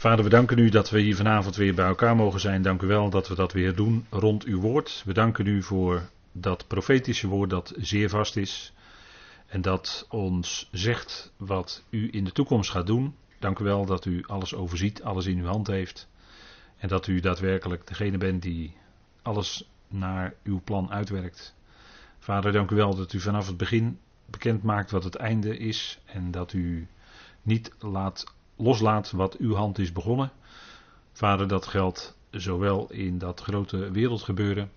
Vader, we danken u dat we hier vanavond weer bij elkaar mogen zijn. Dank u wel dat we dat weer doen rond uw woord. We danken u voor dat profetische woord dat zeer vast is. En dat ons zegt wat u in de toekomst gaat doen. Dank u wel dat u alles overziet, alles in uw hand heeft. En dat u daadwerkelijk degene bent die alles naar uw plan uitwerkt. Vader, dank u wel dat u vanaf het begin bekend maakt wat het einde is. En dat u niet laat, loslaat wat uw hand is begonnen. Vader, dat geldt zowel in dat grote wereldgebeuren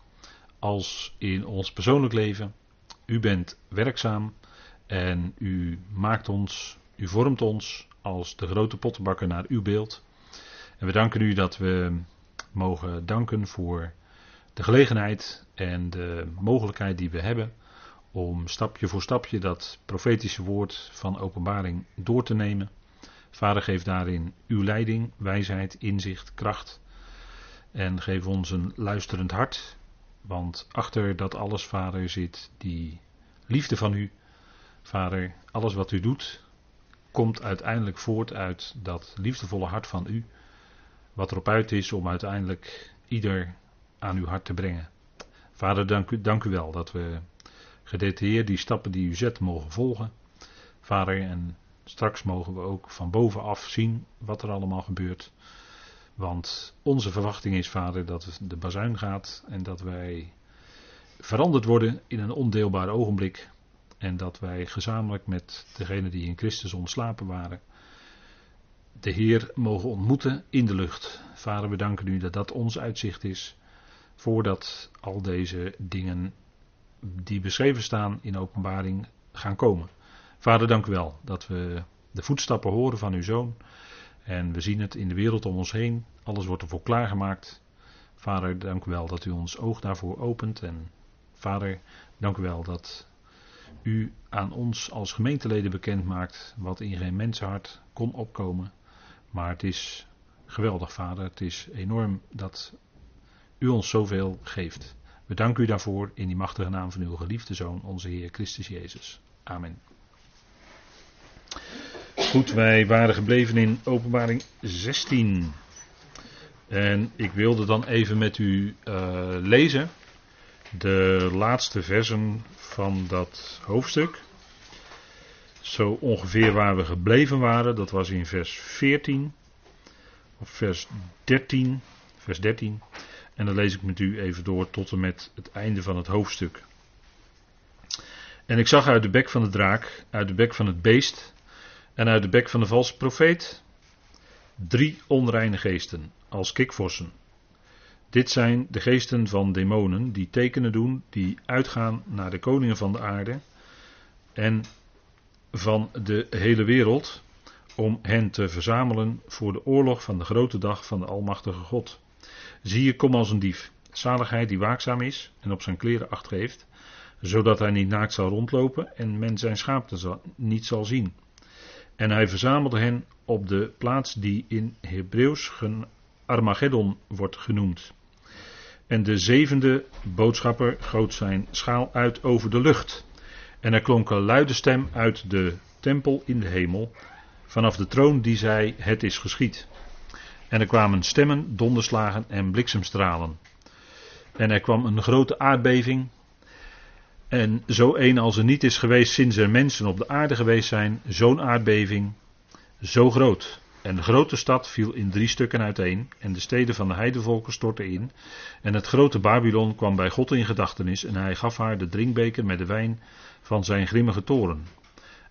als in ons persoonlijk leven. U bent werkzaam en u maakt ons, u vormt ons als de grote pottenbakker naar uw beeld. En we danken u dat we mogen danken voor de gelegenheid en de mogelijkheid die we hebben om stapje voor stapje dat profetische woord van openbaring door te nemen. Vader, geef daarin uw leiding, wijsheid, inzicht, kracht. En geef ons een luisterend hart. Want achter dat alles, Vader, zit die liefde van u. Vader, alles wat u doet, komt uiteindelijk voort uit dat liefdevolle hart van u. Wat erop uit is om uiteindelijk ieder aan uw hart te brengen. Vader, dank u, dank u wel dat we gedetailleerd die stappen die u zet mogen volgen. Vader, en straks mogen we ook van bovenaf zien wat er allemaal gebeurt. Want onze verwachting is, Vader, dat de bazuin gaat en dat wij veranderd worden in een ondeelbaar ogenblik. En dat wij gezamenlijk met degenen die in Christus ontslapen waren, de Heer mogen ontmoeten in de lucht. Vader, we danken u dat dat ons uitzicht is. Voordat al deze dingen die beschreven staan in openbaring gaan komen. Vader, dank u wel dat we de voetstappen horen van uw zoon. En we zien het in de wereld om ons heen. Alles wordt ervoor klaargemaakt. Vader, dank u wel dat u ons oog daarvoor opent. En vader, dank u wel dat u aan ons als gemeenteleden bekend maakt wat in geen mensenhart kon opkomen. Maar het is geweldig, vader. Het is enorm dat u ons zoveel geeft. We danken u daarvoor in die machtige naam van uw geliefde Zoon, onze Heer Christus Jezus. Amen. Goed, wij waren gebleven in Openbaring 16. En ik wilde dan even met u uh, lezen de laatste versen van dat hoofdstuk. Zo ongeveer waar we gebleven waren, dat was in vers 14 of vers 13, vers 13. En dan lees ik met u even door tot en met het einde van het hoofdstuk. En ik zag uit de bek van de draak, uit de bek van het beest en uit de bek van de valse profeet drie onreine geesten, als kikvorsen. Dit zijn de geesten van demonen die tekenen doen, die uitgaan naar de koningen van de aarde en van de hele wereld, om hen te verzamelen voor de oorlog van de grote dag van de Almachtige God. Zie je, kom als een dief. Zaligheid die waakzaam is en op zijn kleren acht geeft, zodat hij niet naakt zal rondlopen en men zijn schaapte niet zal zien. En hij verzamelde hen op de plaats die in Hebreeuws Armageddon wordt genoemd. En de zevende boodschapper goot zijn schaal uit over de lucht. En er klonk een luide stem uit de tempel in de hemel, vanaf de troon die zei: Het is geschied. En er kwamen stemmen, donderslagen en bliksemstralen. En er kwam een grote aardbeving. En zo een als er niet is geweest sinds er mensen op de aarde geweest zijn, zo'n aardbeving, zo groot. En de grote stad viel in drie stukken uiteen, en de steden van de heidevolken stortten in. En het grote Babylon kwam bij God in gedachtenis, en hij gaf haar de drinkbeker met de wijn van zijn grimmige toren.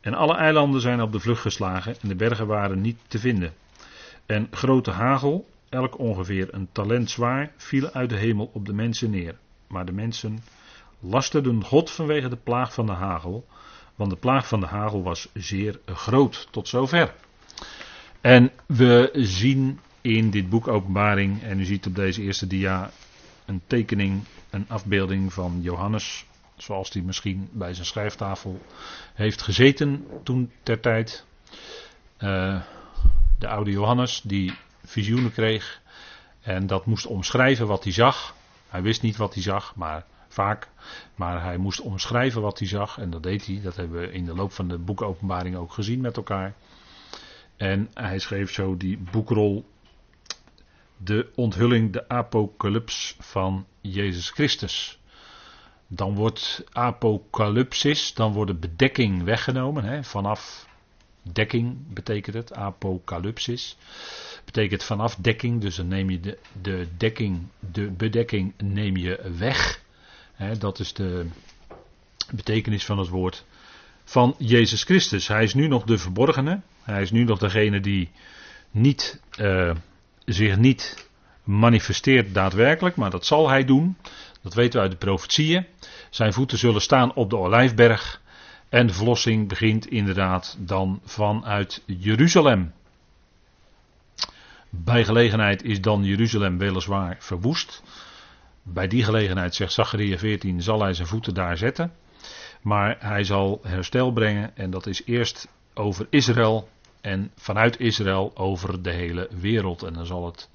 En alle eilanden zijn op de vlucht geslagen, en de bergen waren niet te vinden. En grote hagel, elk ongeveer een talent zwaar, viel uit de hemel op de mensen neer. Maar de mensen lasterden God vanwege de plaag van de hagel, want de plaag van de hagel was zeer groot tot zover. En we zien in dit boek Openbaring, en u ziet op deze eerste dia een tekening, een afbeelding van Johannes, zoals die misschien bij zijn schrijftafel heeft gezeten toen ter tijd. Uh, de oude Johannes, die visioenen kreeg en dat moest omschrijven wat hij zag. Hij wist niet wat hij zag, maar vaak. Maar hij moest omschrijven wat hij zag en dat deed hij. Dat hebben we in de loop van de boekopenbaring ook gezien met elkaar. En hij schreef zo die boekrol de onthulling, de apocalyps van Jezus Christus. Dan wordt apocalypsis, dan wordt de bedekking weggenomen. Hè, vanaf dekking betekent het, apocalypsis. Betekent vanaf dekking, dus dan neem je de, de dekking, de bedekking neem je weg. Dat is de betekenis van het woord van Jezus Christus. Hij is nu nog de verborgene. Hij is nu nog degene die niet, uh, zich niet manifesteert daadwerkelijk, maar dat zal hij doen. Dat weten we uit de profetieën. Zijn voeten zullen staan op de olijfberg. En de verlossing begint inderdaad dan vanuit Jeruzalem. Bij gelegenheid is dan Jeruzalem weliswaar verwoest. Bij die gelegenheid, zegt Zachariah 14, zal hij zijn voeten daar zetten. Maar hij zal herstel brengen en dat is eerst over Israël en vanuit Israël over de hele wereld. En dan zal het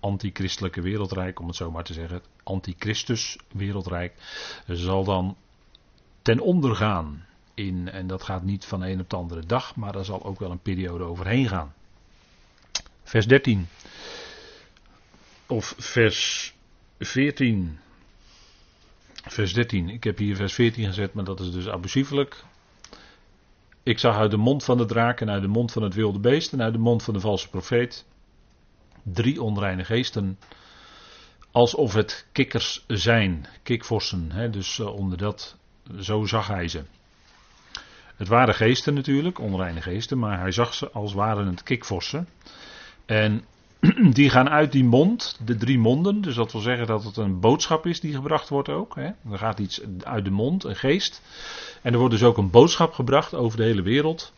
antichristelijke wereldrijk, om het zo maar te zeggen, het antichristus wereldrijk, zal dan ten onder gaan. In, en dat gaat niet van een op de andere dag, maar daar zal ook wel een periode overheen gaan. Vers 13. Of vers 14. Vers 13. Ik heb hier vers 14 gezet, maar dat is dus abusiefelijk. Ik zag uit de mond van de draak en uit de mond van het wilde beest en uit de mond van de valse profeet drie onreine geesten. Alsof het kikkers zijn, kikvossen. Hè, dus uh, onder dat, zo zag hij ze. Het waren geesten natuurlijk, onreine geesten, maar hij zag ze als waren het kikvossen. En die gaan uit die mond, de drie monden. Dus dat wil zeggen dat het een boodschap is die gebracht wordt ook. Hè. Er gaat iets uit de mond, een geest. En er wordt dus ook een boodschap gebracht over de hele wereld.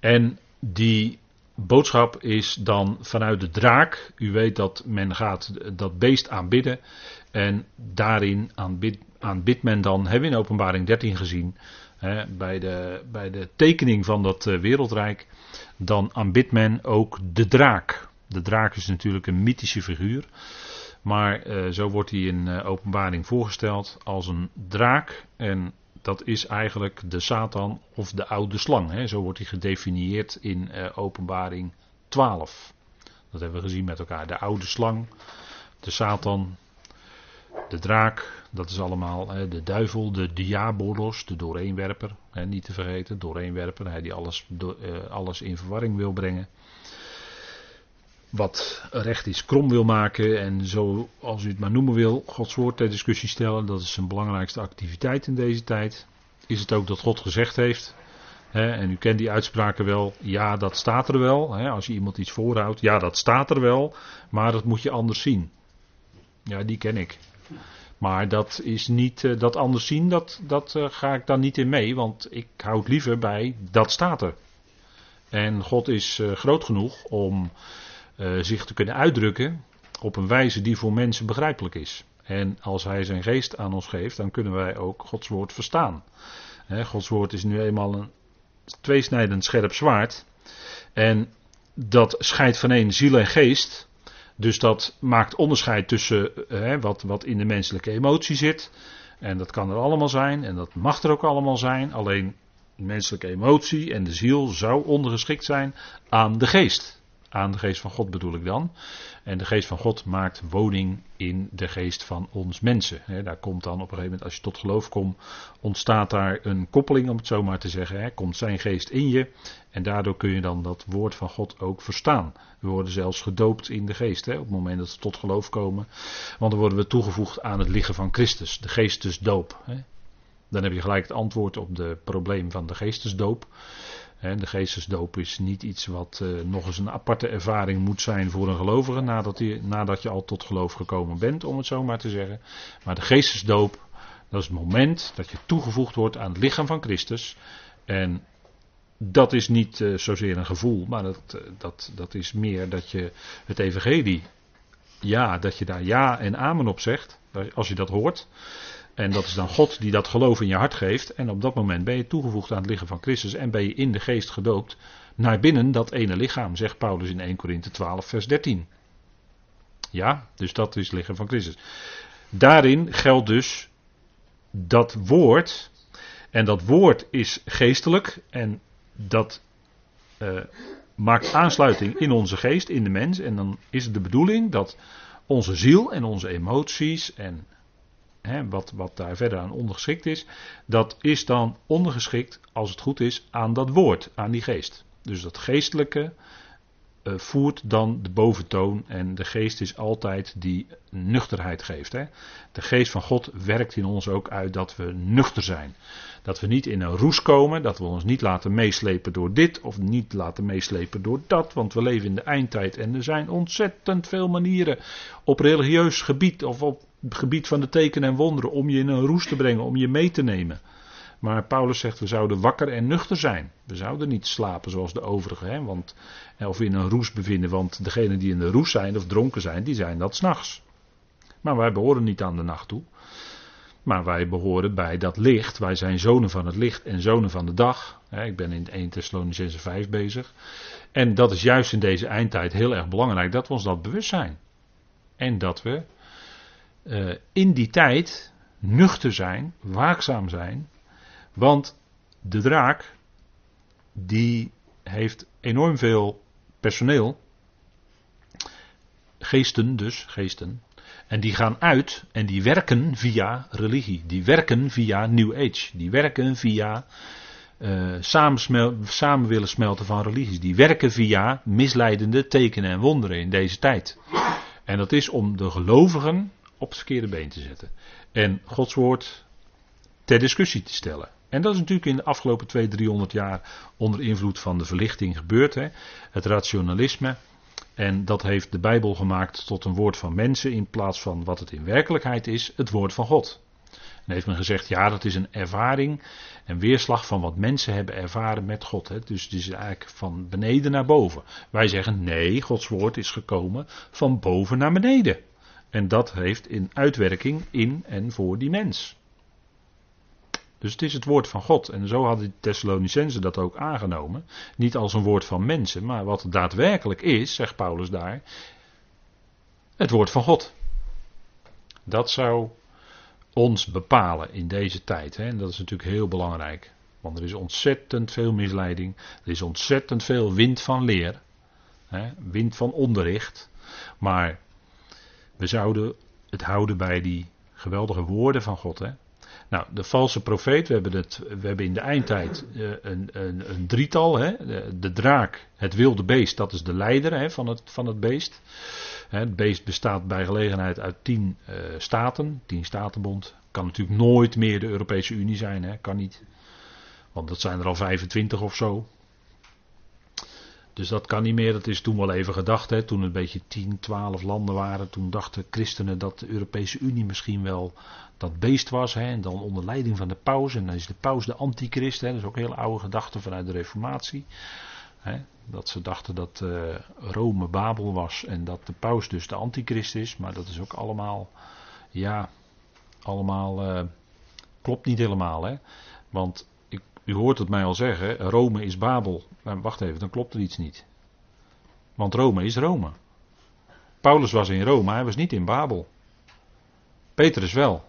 En die boodschap is dan vanuit de draak. U weet dat men gaat dat beest aanbidden. En daarin aanbid, aanbidt men dan, hebben we in openbaring 13 gezien. Hè, bij, de, bij de tekening van dat uh, wereldrijk. Dan aanbidt men ook de draak. De draak is natuurlijk een mythische figuur. Maar uh, zo wordt hij in uh, openbaring voorgesteld als een draak. En dat is eigenlijk de Satan of de oude slang. Hè. Zo wordt hij gedefinieerd in uh, Openbaring 12. Dat hebben we gezien met elkaar. De oude slang, de Satan, de draak, dat is allemaal hè, de duivel, de diabolos, de dooreenwerper. Hè, niet te vergeten, dooreenwerper, hij die alles, uh, alles in verwarring wil brengen wat recht is krom wil maken en zo als u het maar noemen wil, Gods woord ter discussie stellen. Dat is zijn belangrijkste activiteit in deze tijd. Is het ook dat God gezegd heeft, hè, en u kent die uitspraken wel, ja dat staat er wel. Als je iemand iets voorhoudt, ja dat staat er wel, maar dat moet je anders zien. Ja, die ken ik. Maar dat is niet, uh, dat anders zien, dat, dat uh, ga ik dan niet in mee, want ik houd liever bij, dat staat er. En God is uh, groot genoeg om zich te kunnen uitdrukken op een wijze die voor mensen begrijpelijk is. En als Hij zijn geest aan ons geeft, dan kunnen wij ook Gods woord verstaan. He, Gods woord is nu eenmaal een tweesnijdend scherp zwaard. En dat scheidt van één ziel en geest. Dus dat maakt onderscheid tussen he, wat, wat in de menselijke emotie zit. En dat kan er allemaal zijn en dat mag er ook allemaal zijn. Alleen de menselijke emotie en de ziel zou ondergeschikt zijn aan de geest. Aan de geest van God bedoel ik dan. En de geest van God maakt woning in de geest van ons mensen. Daar komt dan op een gegeven moment, als je tot geloof komt, ontstaat daar een koppeling, om het zo maar te zeggen. Komt zijn geest in je. En daardoor kun je dan dat woord van God ook verstaan. We worden zelfs gedoopt in de geest. Op het moment dat we tot geloof komen. Want dan worden we toegevoegd aan het liggen van Christus. De geestesdoop. Dan heb je gelijk het antwoord op het probleem van de geestesdoop. De geestesdoop is niet iets wat uh, nog eens een aparte ervaring moet zijn voor een gelovige nadat, die, nadat je al tot geloof gekomen bent, om het zo maar te zeggen. Maar de geestesdoop, dat is het moment dat je toegevoegd wordt aan het lichaam van Christus. En dat is niet uh, zozeer een gevoel, maar dat, uh, dat, dat is meer dat je het evangelie, ja, dat je daar ja en amen op zegt, als je dat hoort. En dat is dan God die dat geloof in je hart geeft. En op dat moment ben je toegevoegd aan het lichaam van Christus en ben je in de geest gedoopt naar binnen dat ene lichaam, zegt Paulus in 1 Korinthe 12, vers 13. Ja, dus dat is het lichaam van Christus. Daarin geldt dus dat woord. En dat woord is geestelijk. En dat uh, maakt aansluiting in onze geest, in de mens. En dan is het de bedoeling dat onze ziel en onze emoties en wat, wat daar verder aan ondergeschikt is, dat is dan ondergeschikt, als het goed is, aan dat woord, aan die geest. Dus dat geestelijke voert dan de boventoon en de geest is altijd die nuchterheid geeft. Hè. De geest van God werkt in ons ook uit dat we nuchter zijn. Dat we niet in een roes komen, dat we ons niet laten meeslepen door dit of niet laten meeslepen door dat, want we leven in de eindtijd en er zijn ontzettend veel manieren op religieus gebied of op het gebied van de tekenen en wonderen om je in een roes te brengen, om je mee te nemen. Maar Paulus zegt, we zouden wakker en nuchter zijn. We zouden niet slapen zoals de overigen, hè, want, of in een roes bevinden, want degenen die in de roes zijn of dronken zijn, die zijn dat s'nachts. Maar wij behoren niet aan de nacht toe. Maar wij behoren bij dat licht. Wij zijn zonen van het licht en zonen van de dag. Ik ben in 1 Thessalonicense 5 bezig. En dat is juist in deze eindtijd heel erg belangrijk dat we ons dat bewust zijn. En dat we uh, in die tijd nuchter zijn, waakzaam zijn. Want de draak, die heeft enorm veel personeel. Geesten dus, geesten. En die gaan uit en die werken via religie. Die werken via New Age. Die werken via uh, samen, samen willen smelten van religies. Die werken via misleidende tekenen en wonderen in deze tijd. En dat is om de gelovigen op het verkeerde been te zetten. En Gods woord ter discussie te stellen. En dat is natuurlijk in de afgelopen 200, 300 jaar onder invloed van de verlichting gebeurd. Hè? Het rationalisme. En dat heeft de Bijbel gemaakt tot een woord van mensen in plaats van wat het in werkelijkheid is, het woord van God. En heeft men gezegd, ja, dat is een ervaring en weerslag van wat mensen hebben ervaren met God. Hè? Dus het is eigenlijk van beneden naar boven. Wij zeggen, nee, Gods woord is gekomen van boven naar beneden. En dat heeft in uitwerking in en voor die mens. Dus het is het woord van God. En zo hadden de Thessalonicenzen dat ook aangenomen. Niet als een woord van mensen, maar wat daadwerkelijk is, zegt Paulus daar. Het woord van God. Dat zou ons bepalen in deze tijd. Hè? En dat is natuurlijk heel belangrijk. Want er is ontzettend veel misleiding. Er is ontzettend veel wind van leer. Hè? Wind van onderricht. Maar we zouden het houden bij die geweldige woorden van God. Hè? Nou, de valse profeet, we hebben, het, we hebben in de eindtijd uh, een, een, een, drietal. Hè? De, de, draak, het wilde beest, dat is de leider hè, van, het, van het beest. Het beest bestaat bij gelegenheid uit tien uh, staten, tien statenbond. Kan natuurlijk nooit meer de Europese Unie zijn, hè? kan niet. Want dat zijn er al 25 of zo. Dus dat kan niet meer. Dat is toen wel even gedacht. Hè. Toen een beetje 10, 12 landen waren. Toen dachten christenen dat de Europese Unie misschien wel dat beest was. Hè. En dan onder leiding van de paus. En dan is de paus de antichrist. Hè. Dat is ook een hele oude gedachte vanuit de Reformatie. Hè. Dat ze dachten dat uh, Rome Babel was. En dat de paus dus de antichrist is. Maar dat is ook allemaal. Ja, allemaal. Uh, klopt niet helemaal. Hè. Want u hoort het mij al zeggen, Rome is Babel. Maar wacht even, dan klopt er iets niet. Want Rome is Rome. Paulus was in Rome, hij was niet in Babel. Petrus wel.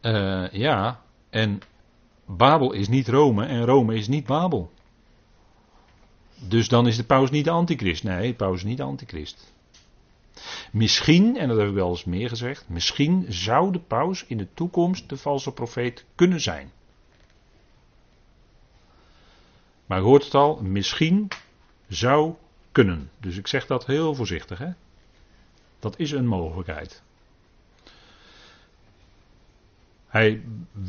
Uh, ja, en Babel is niet Rome en Rome is niet Babel. Dus dan is de paus niet de antichrist. Nee, de paus is niet de antichrist. Misschien, en dat heb ik wel eens meer gezegd, misschien zou de paus in de toekomst de valse profeet kunnen zijn. Maar je hoort het al, misschien zou kunnen. Dus ik zeg dat heel voorzichtig. Hè? Dat is een mogelijkheid. Hij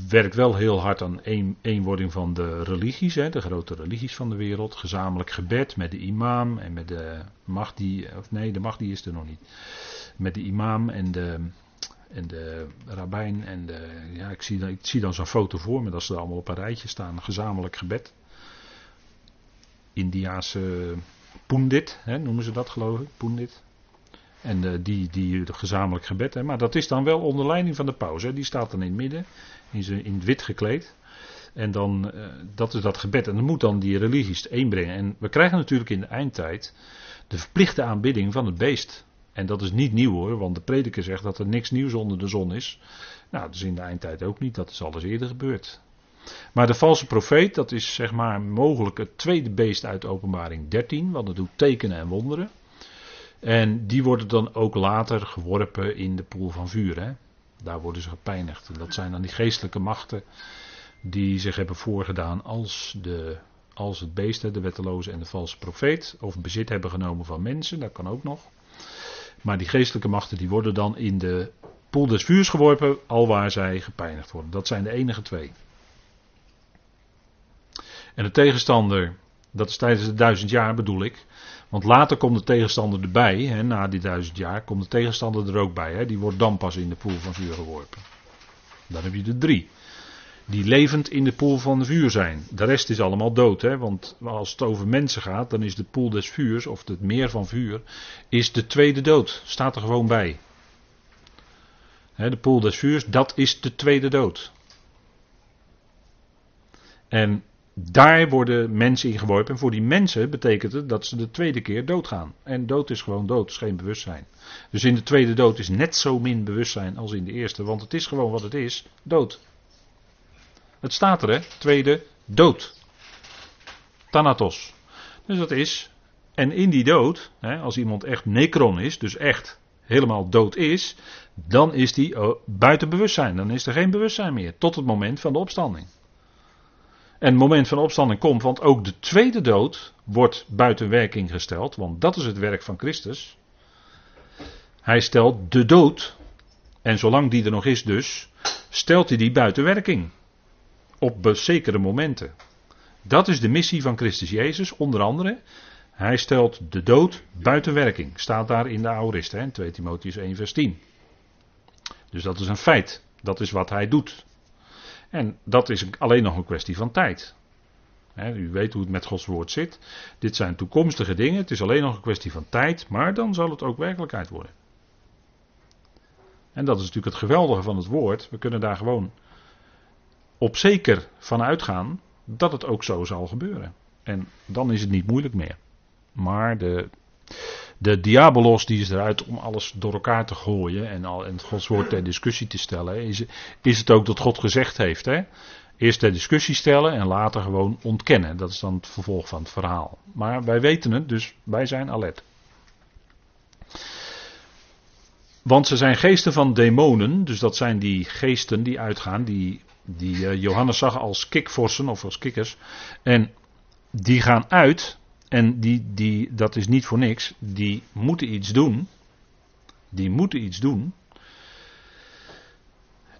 werkt wel heel hard aan een, eenwording van de religies, hè, de grote religies van de wereld. Gezamenlijk gebed met de imam en met de Mahdi, of nee, de Mahdi is er nog niet. Met de imam en de, en de rabbijn en de, ja, ik zie, ik zie dan zo'n foto voor me dat ze allemaal op een rijtje staan. Gezamenlijk gebed. Indiaanse pundit, hè, noemen ze dat geloof ik, pundit. En uh, die, die gezamenlijk gebed. Hè. Maar dat is dan wel onder leiding van de paus. Hè. Die staat dan in het midden, in, zijn, in het wit gekleed. En dan, uh, dat is dat gebed. En dan moet dan die religies één brengen. En we krijgen natuurlijk in de eindtijd de verplichte aanbidding van het beest. En dat is niet nieuw hoor, want de prediker zegt dat er niks nieuws onder de zon is. Nou, dat is in de eindtijd ook niet, dat is alles eerder gebeurd. Maar de valse profeet, dat is zeg maar mogelijk het tweede beest uit openbaring 13, want het doet tekenen en wonderen. En die worden dan ook later geworpen in de poel van vuur. Hè? Daar worden ze gepijnigd. En dat zijn dan die geestelijke machten die zich hebben voorgedaan als, de, als het beest, de wetteloze en de valse profeet. Of bezit hebben genomen van mensen, dat kan ook nog. Maar die geestelijke machten die worden dan in de poel des vuurs geworpen, alwaar zij gepijnigd worden. Dat zijn de enige twee. En de tegenstander, dat is tijdens de duizend jaar bedoel ik. Want later komt de tegenstander erbij, hè, na die duizend jaar, komt de tegenstander er ook bij. Hè, die wordt dan pas in de poel van vuur geworpen. Dan heb je de drie. Die levend in de poel van vuur zijn. De rest is allemaal dood. Hè, want als het over mensen gaat, dan is de poel des vuurs, of het meer van vuur, is de tweede dood. Staat er gewoon bij. Hè, de poel des vuurs, dat is de tweede dood. En daar worden mensen in geworpen. En voor die mensen betekent het dat ze de tweede keer doodgaan. En dood is gewoon dood, is geen bewustzijn. Dus in de tweede dood is net zo min bewustzijn als in de eerste. Want het is gewoon wat het is: dood. Het staat er, hè? Tweede dood. Thanatos. Dus dat is. En in die dood, hè, als iemand echt necron is, dus echt helemaal dood is, dan is die oh, buiten bewustzijn. Dan is er geen bewustzijn meer. Tot het moment van de opstanding. En het moment van opstanding komt, want ook de tweede dood wordt buiten werking gesteld, want dat is het werk van Christus. Hij stelt de dood, en zolang die er nog is dus, stelt hij die buiten werking. Op zekere momenten. Dat is de missie van Christus Jezus, onder andere. Hij stelt de dood buiten werking. Staat daar in de aorist, hè, 2 Timotheus 1 vers 10. Dus dat is een feit. Dat is wat hij doet. En dat is alleen nog een kwestie van tijd. u weet hoe het met Gods woord zit. Dit zijn toekomstige dingen. Het is alleen nog een kwestie van tijd. Maar dan zal het ook werkelijkheid worden. En dat is natuurlijk het geweldige van het woord. We kunnen daar gewoon op zeker van uitgaan dat het ook zo zal gebeuren. En dan is het niet moeilijk meer. Maar de, de diabolos die is eruit om alles door elkaar te gooien en, al, en Gods woord ter discussie te stellen. Is, is het ook dat God gezegd heeft. Hè? Eerst ter discussie stellen en later gewoon ontkennen. Dat is dan het vervolg van het verhaal. Maar wij weten het, dus wij zijn alert. Want ze zijn geesten van demonen, dus dat zijn die geesten die uitgaan, die, die uh, Johannes zag als kikvorsen of als kikkers. En die gaan uit en die, die, dat is niet voor niks. Die moeten iets doen. Die moeten iets doen.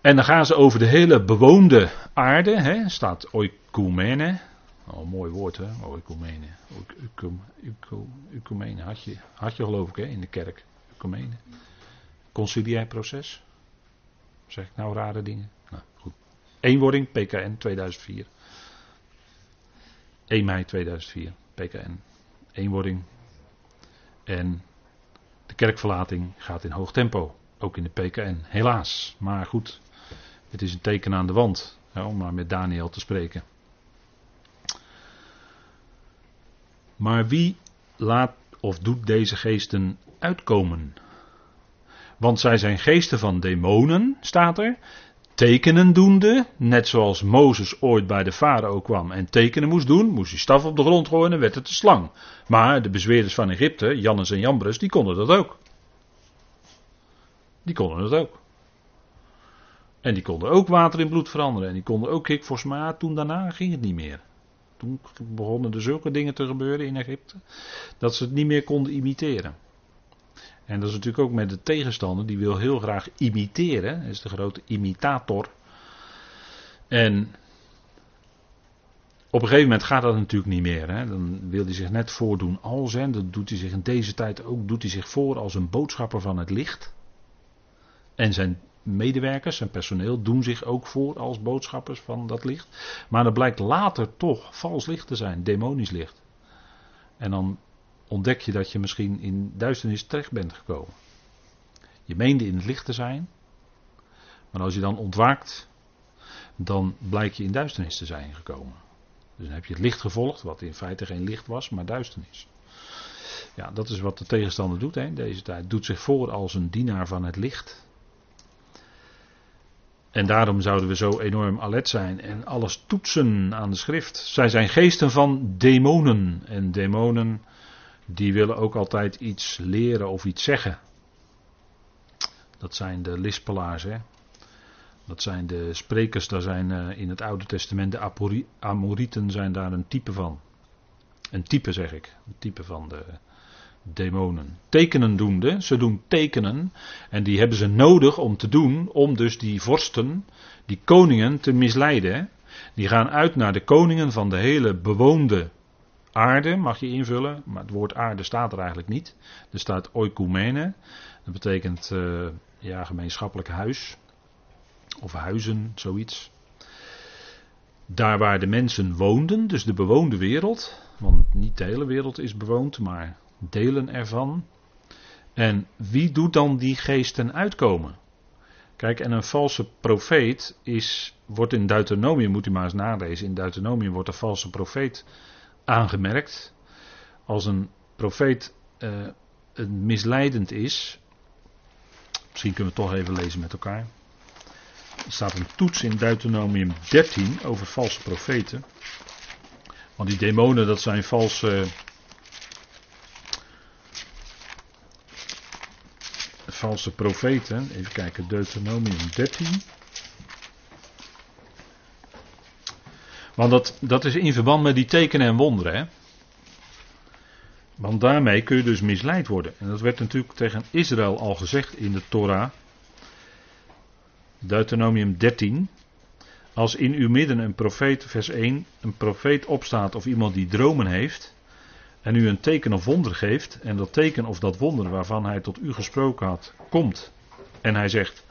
En dan gaan ze over de hele bewoonde aarde. Hè, staat oikumene. Oh, mooi woord hè, oikumene. Oikumene had je, had je geloof ik hè, in de kerk. Oikumene. Conciliair proces. Zeg ik nou rare dingen? Nou, goed. Eenwording, PKN 2004. 1 mei 2004. PKN. Eenwording. En de kerkverlating gaat in hoog tempo. Ook in de PKN. Helaas. Maar goed. Het is een teken aan de wand. om maar met Daniel te spreken. Maar wie laat of doet deze geesten uitkomen? Want zij zijn geesten van demonen, staat er, tekenen doende, net zoals Mozes ooit bij de farao kwam en tekenen moest doen, moest hij staf op de grond gooien en werd het de slang. Maar de bezweerders van Egypte, Jannes en Jambres, die konden dat ook. Die konden dat ook. En die konden ook water in bloed veranderen. En die konden ook volgens mij, toen daarna ging het niet meer. Toen begonnen er zulke dingen te gebeuren in Egypte, dat ze het niet meer konden imiteren. En dat is natuurlijk ook met de tegenstander, die wil heel graag imiteren. Is de grote imitator. En op een gegeven moment gaat dat natuurlijk niet meer. Hè. Dan wil hij zich net voordoen als, en dat doet hij zich in deze tijd ook, doet hij zich voor als een boodschapper van het licht. En zijn medewerkers, zijn personeel, doen zich ook voor als boodschappers van dat licht. Maar dat blijkt later toch vals licht te zijn, demonisch licht. En dan ontdek je dat je misschien in duisternis terecht bent gekomen. Je meende in het licht te zijn, maar als je dan ontwaakt, dan blijk je in duisternis te zijn gekomen. Dus dan heb je het licht gevolgd, wat in feite geen licht was, maar duisternis. Ja, dat is wat de tegenstander doet hè, deze tijd. Doet zich voor als een dienaar van het licht. En daarom zouden we zo enorm alert zijn en alles toetsen aan de schrift. Zij zijn geesten van demonen. En demonen die willen ook altijd iets leren of iets zeggen. Dat zijn de lispelaars, hè. Dat zijn de sprekers, daar zijn uh, in het Oude Testament de Amorieten zijn daar een type van. Een type zeg ik, een type van de demonen. Tekenen doende, ze doen tekenen en die hebben ze nodig om te doen, om dus die vorsten, die koningen te misleiden. Die gaan uit naar de koningen van de hele bewoonde aarde, mag je invullen, maar het woord aarde staat er eigenlijk niet. Er staat oikumene, dat betekent uh, ja, gemeenschappelijk huis. Of huizen, zoiets. Daar waar de mensen woonden, dus de bewoonde wereld. Want niet de hele wereld is bewoond, maar delen ervan. En wie doet dan die geesten uitkomen? Kijk, en een valse profeet is, wordt in Deuteronomium, moet u maar eens nalezen, in Deuteronomium wordt een valse profeet aangemerkt. Als een profeet uh, misleidend is, misschien kunnen we het toch even lezen met elkaar. Er staat een toets in Deuteronomium 13 over valse profeten. Want die demonen, dat zijn valse. valse profeten. Even kijken, Deuteronomium 13. Want dat, dat is in verband met die tekenen en wonderen. Want daarmee kun je dus misleid worden. En dat werd natuurlijk tegen Israël al gezegd in de Torah. Deuteronomium 13. Als in uw midden een profeet, vers 1, een profeet opstaat of iemand die dromen heeft. En u een teken of wonder geeft. En dat teken of dat wonder waarvan hij tot u gesproken had, komt. En hij zegt: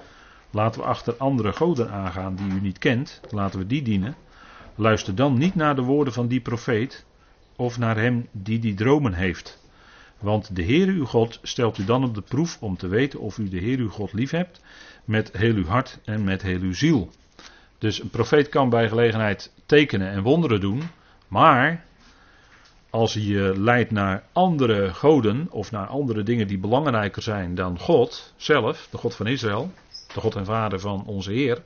Laten we achter andere goden aangaan die u niet kent. Laten we die dienen. Luister dan niet naar de woorden van die profeet. Of naar hem die die dromen heeft. Want de Heer uw God stelt u dan op de proef om te weten of u de Heer uw God lief hebt met heel uw hart en met heel uw ziel. Dus een profeet kan bij gelegenheid tekenen en wonderen doen, maar als hij je leidt naar andere goden of naar andere dingen die belangrijker zijn dan God zelf, de God van Israël, de God en Vader van onze Heer,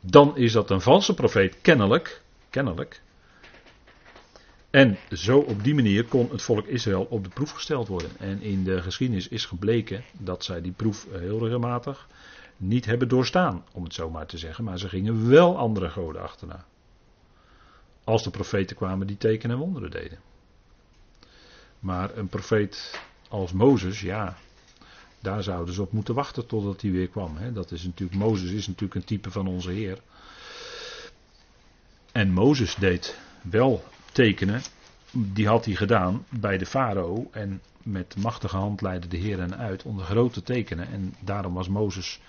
dan is dat een valse profeet, kennelijk, kennelijk. En zo op die manier kon het volk Israël op de proef gesteld worden. En in de geschiedenis is gebleken dat zij die proef heel regelmatig niet hebben doorstaan, om het zo maar te zeggen. Maar ze gingen wel andere goden achterna. Als de profeten kwamen die tekenen en wonderen deden. Maar een profeet als Mozes, ja, daar zouden ze op moeten wachten totdat hij weer kwam. Hè. Dat is natuurlijk, Mozes is natuurlijk een type van onze Heer. En Mozes deed wel tekenen, die had hij gedaan bij de farao. En met machtige hand leidde de Heer hen uit onder grote tekenen. En daarom was Mozes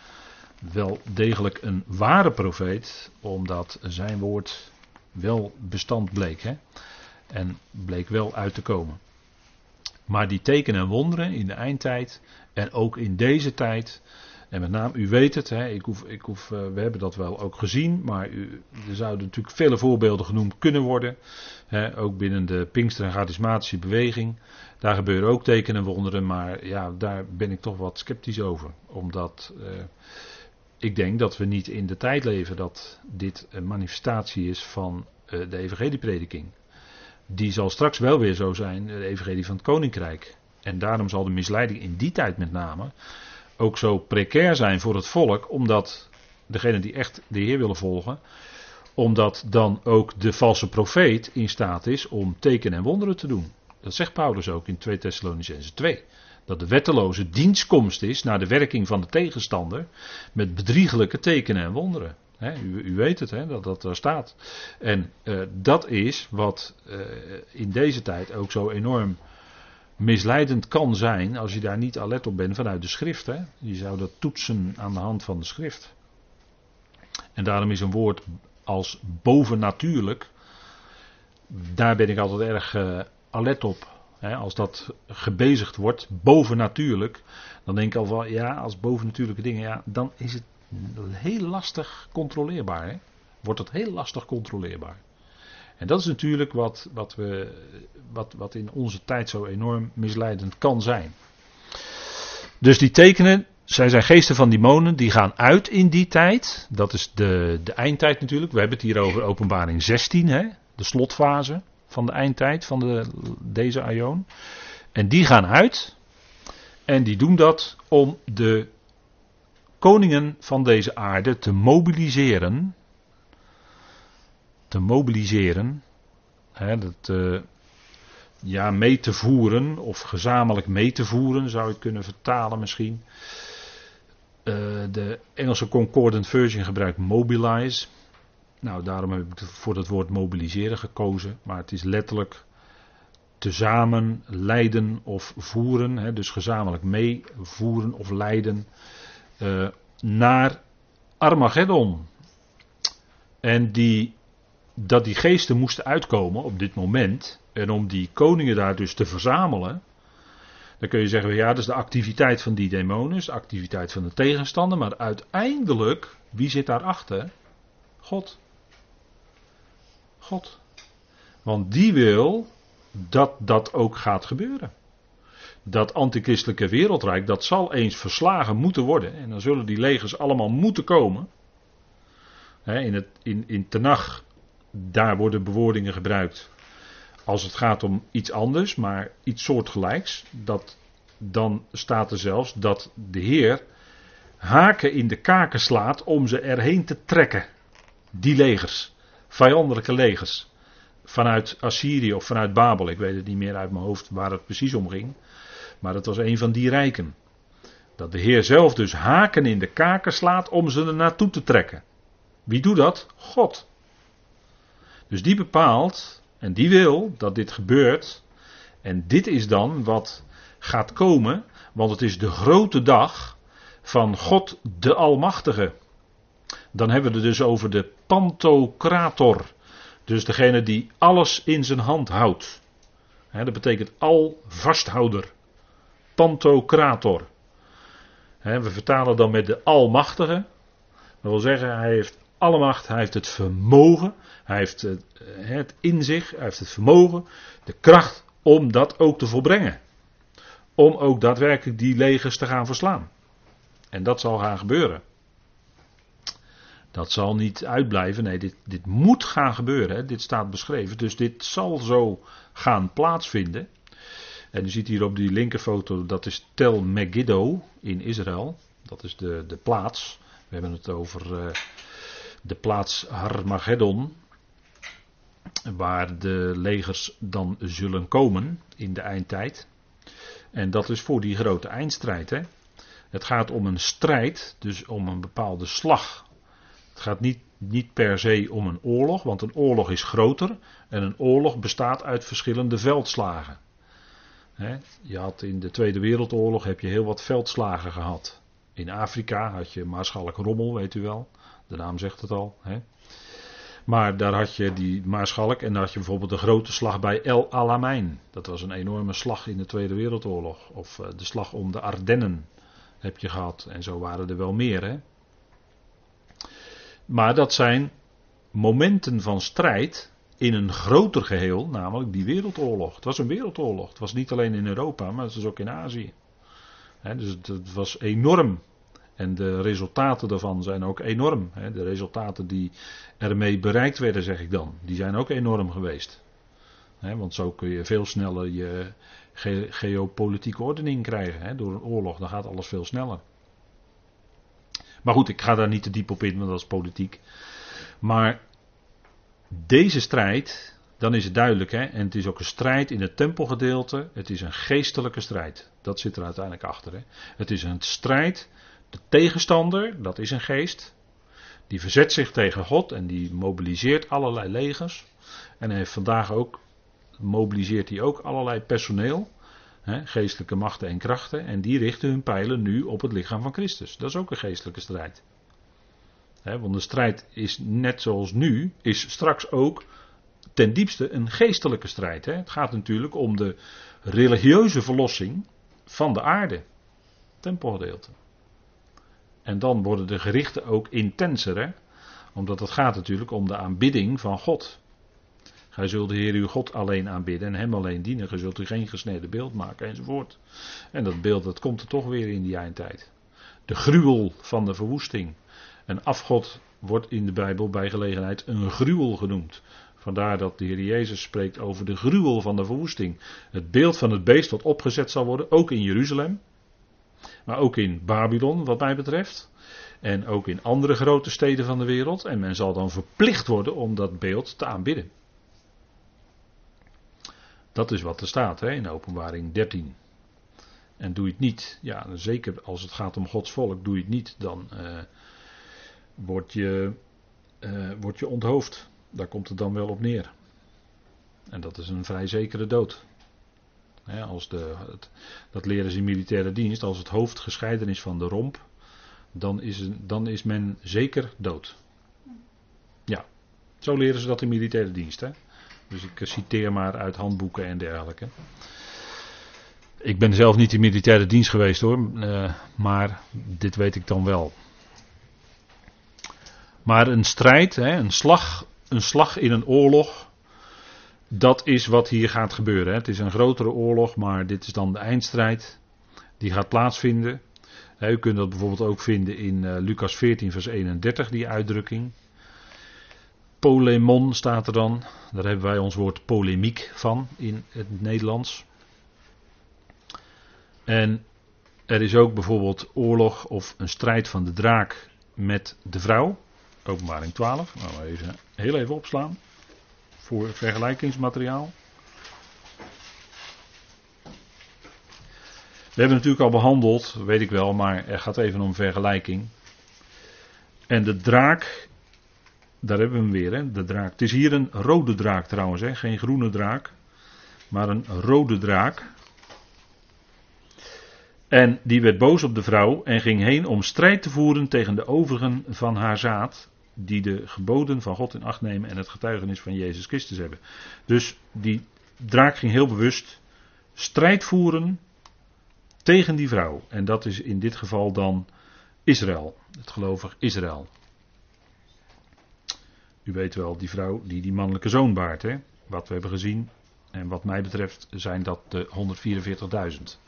wel degelijk een ware profeet, omdat zijn woord wel bestand bleek. Hè? En bleek wel uit te komen. Maar die tekenen en wonderen in de eindtijd en ook in deze tijd. En met name, u weet het, hè, ik hoef, ik hoef, uh, we hebben dat wel ook gezien, maar u, er zouden natuurlijk vele voorbeelden genoemd kunnen worden. Hè, ook binnen de Pinkster en Charismatische beweging. Daar gebeuren ook tekenen en wonderen, maar ja, daar ben ik toch wat sceptisch over. Omdat uh, ik denk dat we niet in de tijd leven dat dit een manifestatie is van uh, de evangelieprediking. Die zal straks wel weer zo zijn, de evangelie van het koninkrijk. En daarom zal de misleiding in die tijd met name ook zo precair zijn voor het volk, omdat degenen die echt de Heer willen volgen, omdat dan ook de valse profeet in staat is om tekenen en wonderen te doen. Dat zegt Paulus ook in 2 Thessalonicense 2 dat de wetteloze dienstkomst is naar de werking van de tegenstander met bedriegelijke tekenen en wonderen. u, u, weet het, dat dat daar staat. En uh, dat is wat uh, in deze tijd ook zo enorm misleidend kan zijn als je daar niet alert op bent vanuit de schrift. Hè. Je zou dat toetsen aan de hand van de schrift. En daarom is een woord als bovennatuurlijk, daar ben ik altijd erg uh, alert op als dat gebezigd wordt, bovennatuurlijk, dan denk ik al van ja, als bovennatuurlijke dingen, ja, dan is het heel lastig controleerbaar. Hè? Wordt het heel lastig controleerbaar. En dat is natuurlijk wat, wat, we, wat, wat in onze tijd zo enorm misleidend kan zijn. Dus die tekenen, zij zijn geesten van demonen, die gaan uit in die tijd. Dat is de, de eindtijd natuurlijk. We hebben het hier over openbaring 16, hè? de slotfase van de eindtijd van de, deze aion. En die gaan uit. En die doen dat om de koningen van deze aarde te mobiliseren. Te mobiliseren. Hè, dat, uh, ja, mee te voeren, of gezamenlijk mee te voeren, zou je kunnen vertalen misschien. Uh, de Engelse Concordant Version gebruikt mobilize. Nou, daarom heb ik voor het woord mobiliseren gekozen. Maar het is letterlijk tezamen leiden of voeren. Hè, dus gezamenlijk meevoeren of leiden. Uh, naar Armageddon. En die, dat die geesten moesten uitkomen op dit moment. En om die koningen daar dus te verzamelen. Dan kun je zeggen, ja, dat is de activiteit van die demonen, de activiteit van de tegenstander. Maar uiteindelijk, wie zit daarachter? God. God. Want die wil dat dat ook gaat gebeuren. Dat antichristelijke wereldrijk, dat zal eens verslagen moeten worden. En dan zullen die legers allemaal moeten komen. in, het, in, in daar worden bewoordingen gebruikt als het gaat om iets anders, maar iets soortgelijks. Dat, dan staat er zelfs dat de Heer haken in de kaken slaat om ze erheen te trekken. Die legers vijandelijke legers. Vanuit Assyrië of vanuit Babel. Ik weet het niet meer uit mijn hoofd waar het precies om ging. Maar het was een van die rijken. Dat de Heer zelf dus haken in de kaken slaat om ze er naartoe te trekken. Wie doet dat? God. Dus die bepaalt en die wil dat dit gebeurt. En dit is dan wat gaat komen, want het is de grote dag van God de Almachtige. Dan hebben we het dus over de Pantocrator. Dus degene die alles in zijn hand houdt. dat betekent al vasthouder. Pantocrator. we vertalen dan met de Almachtige. Dat wil zeggen, hij heeft alle macht, hij heeft het vermogen, hij heeft het, het in zich, hij heeft het vermogen, de kracht om dat ook te volbrengen. Om ook daadwerkelijk die legers te gaan verslaan. En dat zal gaan gebeuren. Dat zal niet uitblijven. Nee, dit, dit moet gaan gebeuren. Hè. Dit staat beschreven. Dus dit zal zo gaan plaatsvinden. En u ziet hier op die linkerfoto, dat is Tel Megiddo in Israël. Dat is de, de plaats. We hebben het over uh, de plaats Harmageddon. Waar de legers dan zullen komen in de eindtijd. En dat is voor die grote eindstrijd. Hè. Het gaat om een strijd, dus om een bepaalde slag het gaat niet, niet per se om een oorlog, want een oorlog is groter en een oorlog bestaat uit verschillende veldslagen. je had in de Tweede Wereldoorlog heb je heel wat veldslagen gehad. In Afrika had je Maarschalk Rommel, weet u wel. De naam zegt het al. Maar daar had je die Maarschalk en daar had je bijvoorbeeld de grote slag bij El Alamein. Dat was een enorme slag in de Tweede Wereldoorlog. Of eh, de slag om de Ardennen heb je gehad. En zo waren er wel meer. Hè? Maar dat zijn momenten van strijd in een groter geheel, namelijk die wereldoorlog. Het was een wereldoorlog. Het was niet alleen in Europa, maar het was ook in Azië. Dus het, was enorm. En de resultaten daarvan zijn ook enorm. de resultaten die ermee bereikt werden, zeg ik dan, die zijn ook enorm geweest. want zo kun je veel sneller je geopolitieke ordening krijgen. door een oorlog, dan gaat alles veel sneller. Maar goed, ik ga daar niet te diep op in, want dat is politiek. Maar deze strijd, dan is het duidelijk, hè, en het is ook een strijd in het tempelgedeelte. Het is een geestelijke strijd. Dat zit er uiteindelijk achter. Hè. Het is een strijd. De tegenstander, dat is een geest. Die verzet zich tegen God en die mobiliseert allerlei legers. En hij heeft vandaag ook, mobiliseert hij ook allerlei personeel geestelijke machten en krachten. En die richten hun pijlen nu op het lichaam van Christus. Dat is ook een geestelijke strijd. want de strijd is net zoals nu, is straks ook ten diepste een geestelijke strijd. Het gaat natuurlijk om de religieuze verlossing van de aarde. Tempelgedeelte. En dan worden de gerichten ook intenser. Omdat het gaat natuurlijk om de aanbidding van God. Gij zult de Heer uw God alleen aanbidden en hem alleen dienen. Gij zult u geen gesneden beeld maken enzovoort. En dat beeld dat komt er toch weer in die eindtijd. De gruwel van de verwoesting. Een afgod wordt in de Bijbel bij gelegenheid een gruwel genoemd. Vandaar dat de Heer Jezus spreekt over de gruwel van de verwoesting. Het beeld van het beest dat opgezet zal worden, ook in Jeruzalem. Maar ook in Babylon, wat mij betreft. En ook in andere grote steden van de wereld. En men zal dan verplicht worden om dat beeld te aanbidden. Dat is wat er staat hè, in openbaring 13. En doe je het niet, ja, zeker als het gaat om Gods volk, doe je het niet, dan uh, word, je, uh, word je onthoofd. Daar komt het dan wel op neer. En dat is een vrij zekere dood. als de, dat leren ze in militaire dienst. Als het hoofd gescheiden is van de romp, dan is, dan is men zeker dood. Ja, zo leren ze dat in militaire dienst. Hè? Dus ik citeer maar uit handboeken en dergelijke. Ik ben zelf niet in militaire dienst geweest hoor, uh, maar dit weet ik dan wel. Maar een strijd, hè, een, slag, een slag in een oorlog, dat is wat hier gaat gebeuren. Het is een grotere oorlog, maar dit is dan de eindstrijd. Die gaat plaatsvinden. U kunt dat bijvoorbeeld ook vinden in uh, Lucas 14, vers 31, die uitdrukking. Polemon staat er dan. Daar hebben wij ons woord polemiek van in het Nederlands. En er is ook bijvoorbeeld oorlog of een strijd van de draak met de vrouw. Openbaring 12. Nou, even, heel even opslaan. Voor vergelijkingsmateriaal. We hebben natuurlijk al behandeld, weet ik wel, maar er gaat even om vergelijking. En de draak, daar hebben we hem weer, hè, de draak. Het is hier een rode draak trouwens, hè, geen groene draak, maar een rode draak. En die werd boos op de vrouw en ging heen om strijd te voeren tegen de overigen van haar zaad, die de geboden van God in acht nemen en het getuigenis van Jezus Christus hebben. Dus die draak ging heel bewust strijd voeren tegen die vrouw. En dat is in dit geval dan Israël, het gelovig Israël. U weet wel, die vrouw die die mannelijke zoon baart, hè? wat we hebben gezien. En wat mij betreft zijn dat de 144.000.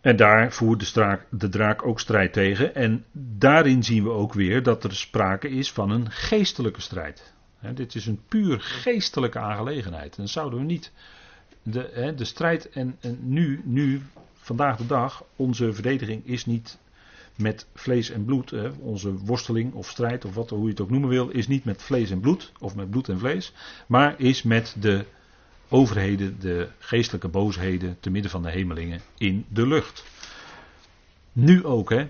En daar voert de, straak, de draak ook strijd tegen. En daarin zien we ook weer dat er sprake is van een geestelijke strijd. dit is een puur geestelijke aangelegenheid. En zouden we niet de, de strijd en, en nu, nu, vandaag de dag, onze verdediging is niet met vlees en bloed. Onze worsteling of strijd, of wat, hoe je het ook noemen wil, is niet met vlees en bloed, of met bloed en vlees, maar is met de overheden, de geestelijke boosheden te midden van de hemelingen in de lucht. Nu ook, hè.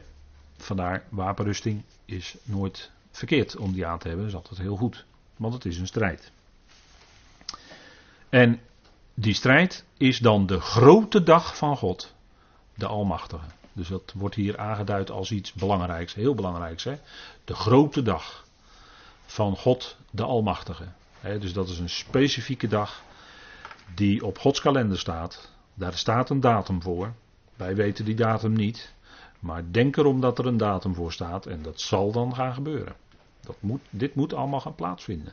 Vandaar wapenrusting is nooit verkeerd om die aan te hebben, is altijd heel goed. Want het is een strijd. En die strijd is dan de grote dag van God, de Almachtige. Dus dat wordt hier aangeduid als iets belangrijks, heel belangrijks. Hè? De grote dag van God, de Almachtige. dus dat is een specifieke dag die op Gods kalender staat. Daar staat een datum voor. Wij weten die datum niet. Maar denk erom dat er een datum voor staat en dat zal dan gaan gebeuren. Dat moet, dit moet allemaal gaan plaatsvinden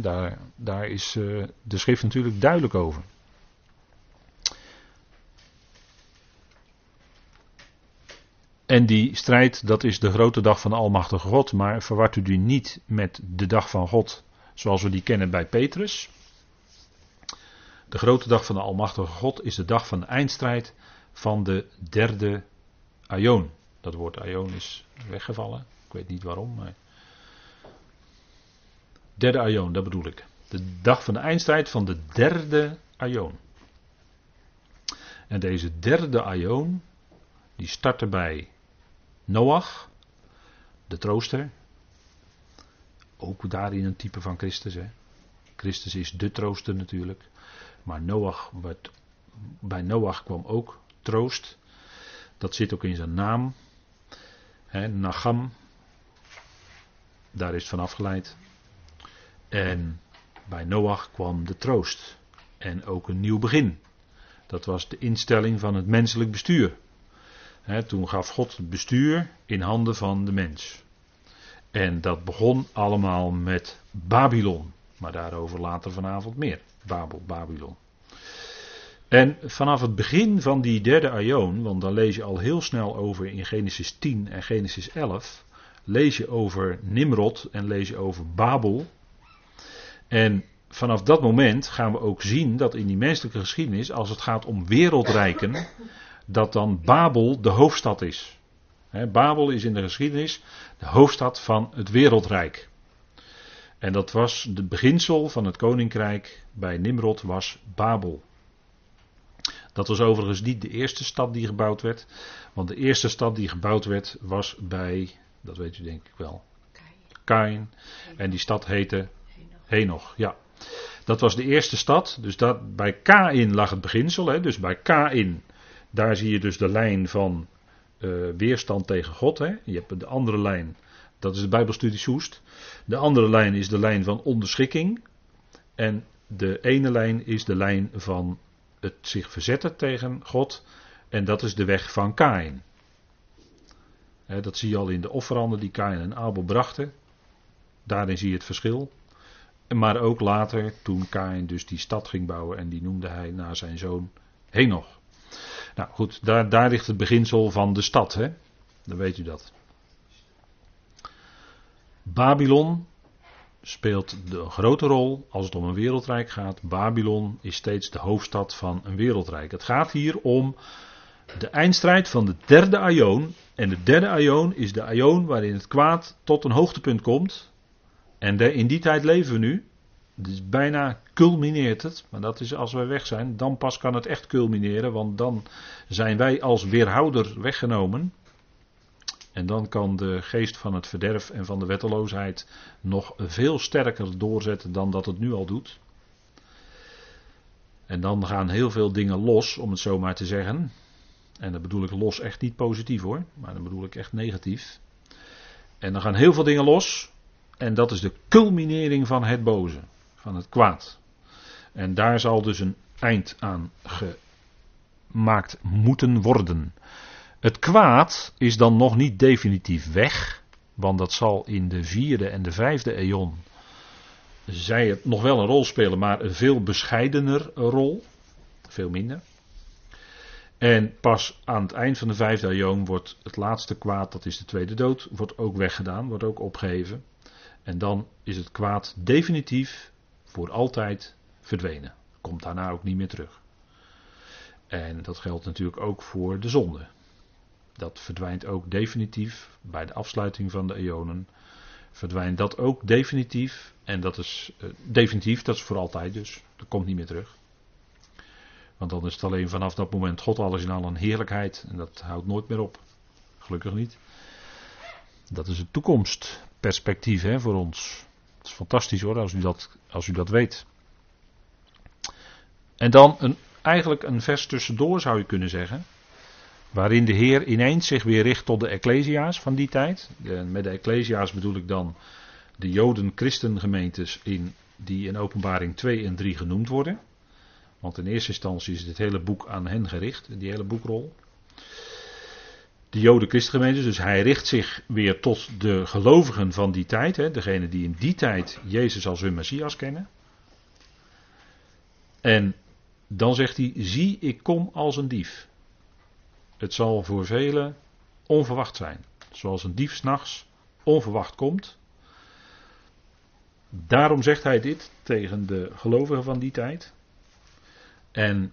daar, daar is uh, de schrift natuurlijk duidelijk over. En die strijd, dat is de grote dag van de Almachtige God. Maar verwart u die niet met de dag van God zoals we die kennen bij Petrus. De grote dag van de Almachtige God is de dag van de eindstrijd van de derde Aion. Dat woord Aion is weggevallen. Ik weet niet waarom, maar Derde Aion, dat bedoel ik. De dag van de eindstrijd van de derde Aion. En deze derde Aion, die startte bij Noach, de trooster. Ook daarin een type van Christus. Hè. Christus is de trooster natuurlijk. Maar Noach bij Noach kwam ook troost. Dat zit ook in zijn naam. He, Nagam. Daar is van afgeleid. En bij Noach kwam de troost en ook een nieuw begin. Dat was de instelling van het menselijk bestuur. toen gaf God het bestuur in handen van de mens. En dat begon allemaal met Babylon. Maar daarover later vanavond meer. Babel, Babylon. En vanaf het begin van die derde aion, want dan lees je al heel snel over in Genesis 10 en Genesis 11, lees je over Nimrod en lees je over Babel. En vanaf dat moment gaan we ook zien dat in die menselijke geschiedenis, als het gaat om wereldrijken, dat dan Babel de hoofdstad is. Babel is in de geschiedenis de hoofdstad van het wereldrijk. En dat was de beginsel van het koninkrijk bij Nimrod was Babel. Dat was overigens niet de eerste stad die gebouwd werd. Want de eerste stad die gebouwd werd was bij, dat weet u denk ik wel, Kain. En die stad heette Henoch. Ja. Dat was de eerste stad. Dus dat, bij Kain lag het beginsel. Hè, dus bij Kain, daar zie je dus de lijn van uh, weerstand tegen God. Hè. Je hebt de andere lijn, dat is de Bijbelstudie Soest. De andere lijn is de lijn van onderschikking. En de ene lijn is de lijn van het zich verzetten tegen God. En dat is de weg van Kain. dat zie je al in de offeranden die Kain en Abel brachten. Daarin zie je het verschil. Maar ook later, toen Kain dus die stad ging bouwen en die noemde hij naar zijn zoon Henoch. Nou goed, daar, daar ligt het beginsel van de stad, hè? Dan weet u dat. Babylon speelt de grote rol als het om een wereldrijk gaat. Babylon is steeds de hoofdstad van een wereldrijk. Het gaat hier om de eindstrijd van de derde aion. En de derde aion is de aion waarin het kwaad tot een hoogtepunt komt. En in die tijd leven we nu. Dus bijna culmineert het. Maar dat is als wij weg zijn. Dan pas kan het echt culmineren. Want dan zijn wij als weerhouder weggenomen. En dan kan de geest van het verderf en van de wetteloosheid nog veel sterker doorzetten dan dat het nu al doet. En dan gaan heel veel dingen los, om het zo maar te zeggen. En dan bedoel ik los echt niet positief hoor, maar dan bedoel ik echt negatief. En dan gaan heel veel dingen los. En dat is de culminering van het boze, van het kwaad. En daar zal dus een eind aan gemaakt moeten worden. Het kwaad is dan nog niet definitief weg, want dat zal in de vierde en de vijfde eon, zij het nog wel een rol spelen, maar een veel bescheidener rol, veel minder. En pas aan het eind van de vijfde eon wordt het laatste kwaad, dat is de tweede dood, wordt ook weggedaan, wordt ook opgeheven. En dan is het kwaad definitief voor altijd verdwenen. Komt daarna ook niet meer terug. En dat geldt natuurlijk ook voor de zonde. Dat verdwijnt ook definitief bij de afsluiting van de eonen. Verdwijnt dat ook definitief. En dat is uh, definitief, dat is voor altijd dus. Dat komt niet meer terug. Want dan is het alleen vanaf dat moment God alles in al een heerlijkheid. En dat houdt nooit meer op. Gelukkig niet. Dat is het toekomstperspectief hè, voor ons. Het is fantastisch hoor, als u dat, als u dat weet. En dan een, eigenlijk een vers tussendoor zou je kunnen zeggen. Waarin de Heer ineens zich weer richt tot de Ecclesia's van die tijd. met de Ecclesia's bedoel ik dan de Joden-Christengemeentes in, die in openbaring 2 en 3 genoemd worden. Want in eerste instantie is het hele boek aan hen gericht, die hele boekrol. De Joden-Christengemeentes, dus hij richt zich weer tot de gelovigen van die tijd. Hè, degene die in die tijd Jezus als hun Messias kennen. En dan zegt hij, zie ik kom als een dief. Het zal voor velen onverwacht zijn. Zoals een dief s'nachts onverwacht komt. Daarom zegt hij dit tegen de gelovigen van die tijd. En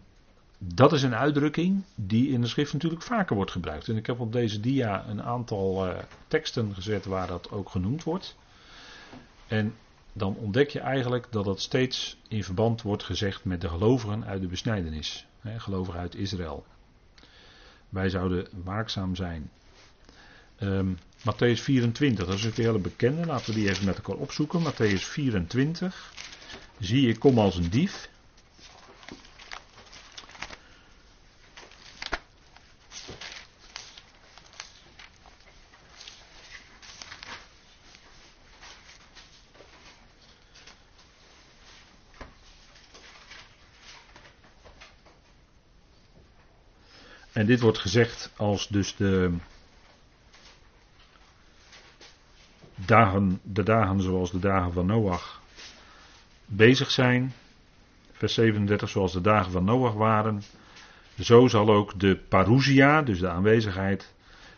dat is een uitdrukking die in de schrift natuurlijk vaker wordt gebruikt. En ik heb op deze dia een aantal uh, teksten gezet waar dat ook genoemd wordt. En dan ontdek je eigenlijk dat het steeds in verband wordt gezegd met de gelovigen uit de besnijdenis. Gelovigen uit Israël. Wij zouden waakzaam zijn. Um, Matthäus 24, dat is een hele bekende. Laten we die even met elkaar opzoeken. Matthäus 24. Zie, ik kom als een dief. En dit wordt gezegd als dus de dagen, de dagen zoals de dagen van Noach bezig zijn. vers 37, zoals de dagen van Noach waren, zo zal ook de parousia, dus de aanwezigheid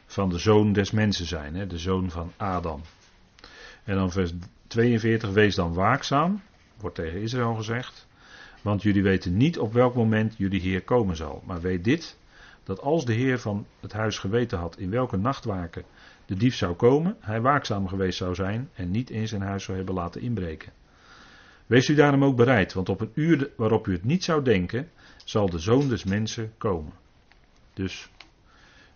van de zoon des mensen zijn, hè, de zoon van Adam. En dan vers 42, wees dan waakzaam, wordt tegen Israël gezegd, want jullie weten niet op welk moment jullie Heer komen zal. Maar weet dit, dat als de Heer van het huis geweten had in welke nachtwaken de dief zou komen, hij waakzaam geweest zou zijn en niet in zijn huis zou hebben laten inbreken. Wees u daarom ook bereid, want op een uur waarop u het niet zou denken, zal de zoon des mensen komen. Dus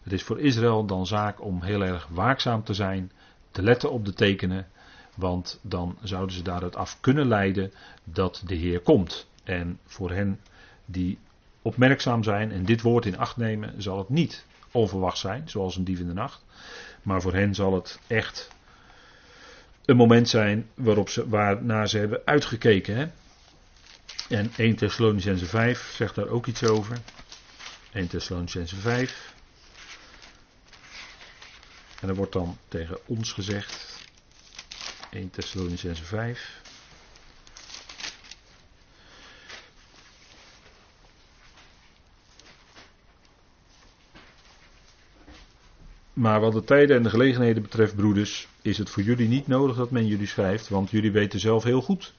het is voor Israël dan zaak om heel erg waakzaam te zijn, te letten op de tekenen, want dan zouden ze daaruit af kunnen leiden dat de Heer komt. En voor hen die opmerkzaam zijn en dit woord in acht nemen, zal het niet onverwacht zijn, zoals een dief in de nacht. Maar voor hen zal het echt een moment zijn waarop ze, waarnaar ze hebben uitgekeken. Hè? En 1 Thessalonicense 5 zegt daar ook iets over. 1 Thessalonicense 5. En er wordt dan tegen ons gezegd. 1 Thessalonicense 5. Maar wat de tijden en de gelegenheden betreft, broeders, is het voor jullie niet nodig dat men jullie schrijft, want jullie weten zelf heel goed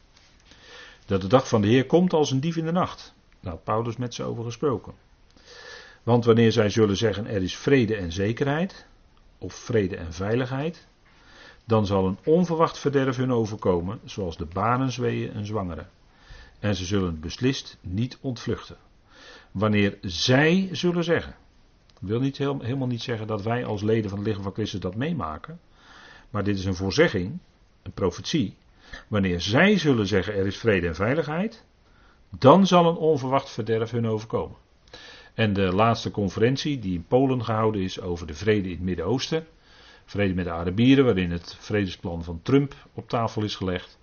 dat de dag van de Heer komt als een dief in de nacht. Daar had Paulus met ze over gesproken. Want wanneer zij zullen zeggen er is vrede en zekerheid, of vrede en veiligheid, dan zal een onverwacht verderf hun overkomen, zoals de banenzweeën een zwangere. En ze zullen beslist niet ontvluchten. Wanneer zij zullen zeggen, wil niet, helemaal niet zeggen dat wij als leden van het lichaam van Christus dat meemaken. Maar dit is een voorzegging, een profetie. Wanneer zij zullen zeggen er is vrede en veiligheid, dan zal een onverwacht verderf hun overkomen. En de laatste conferentie die in Polen gehouden is over de vrede in het Midden-Oosten. Vrede met de Arabieren, waarin het vredesplan van Trump op tafel is gelegd.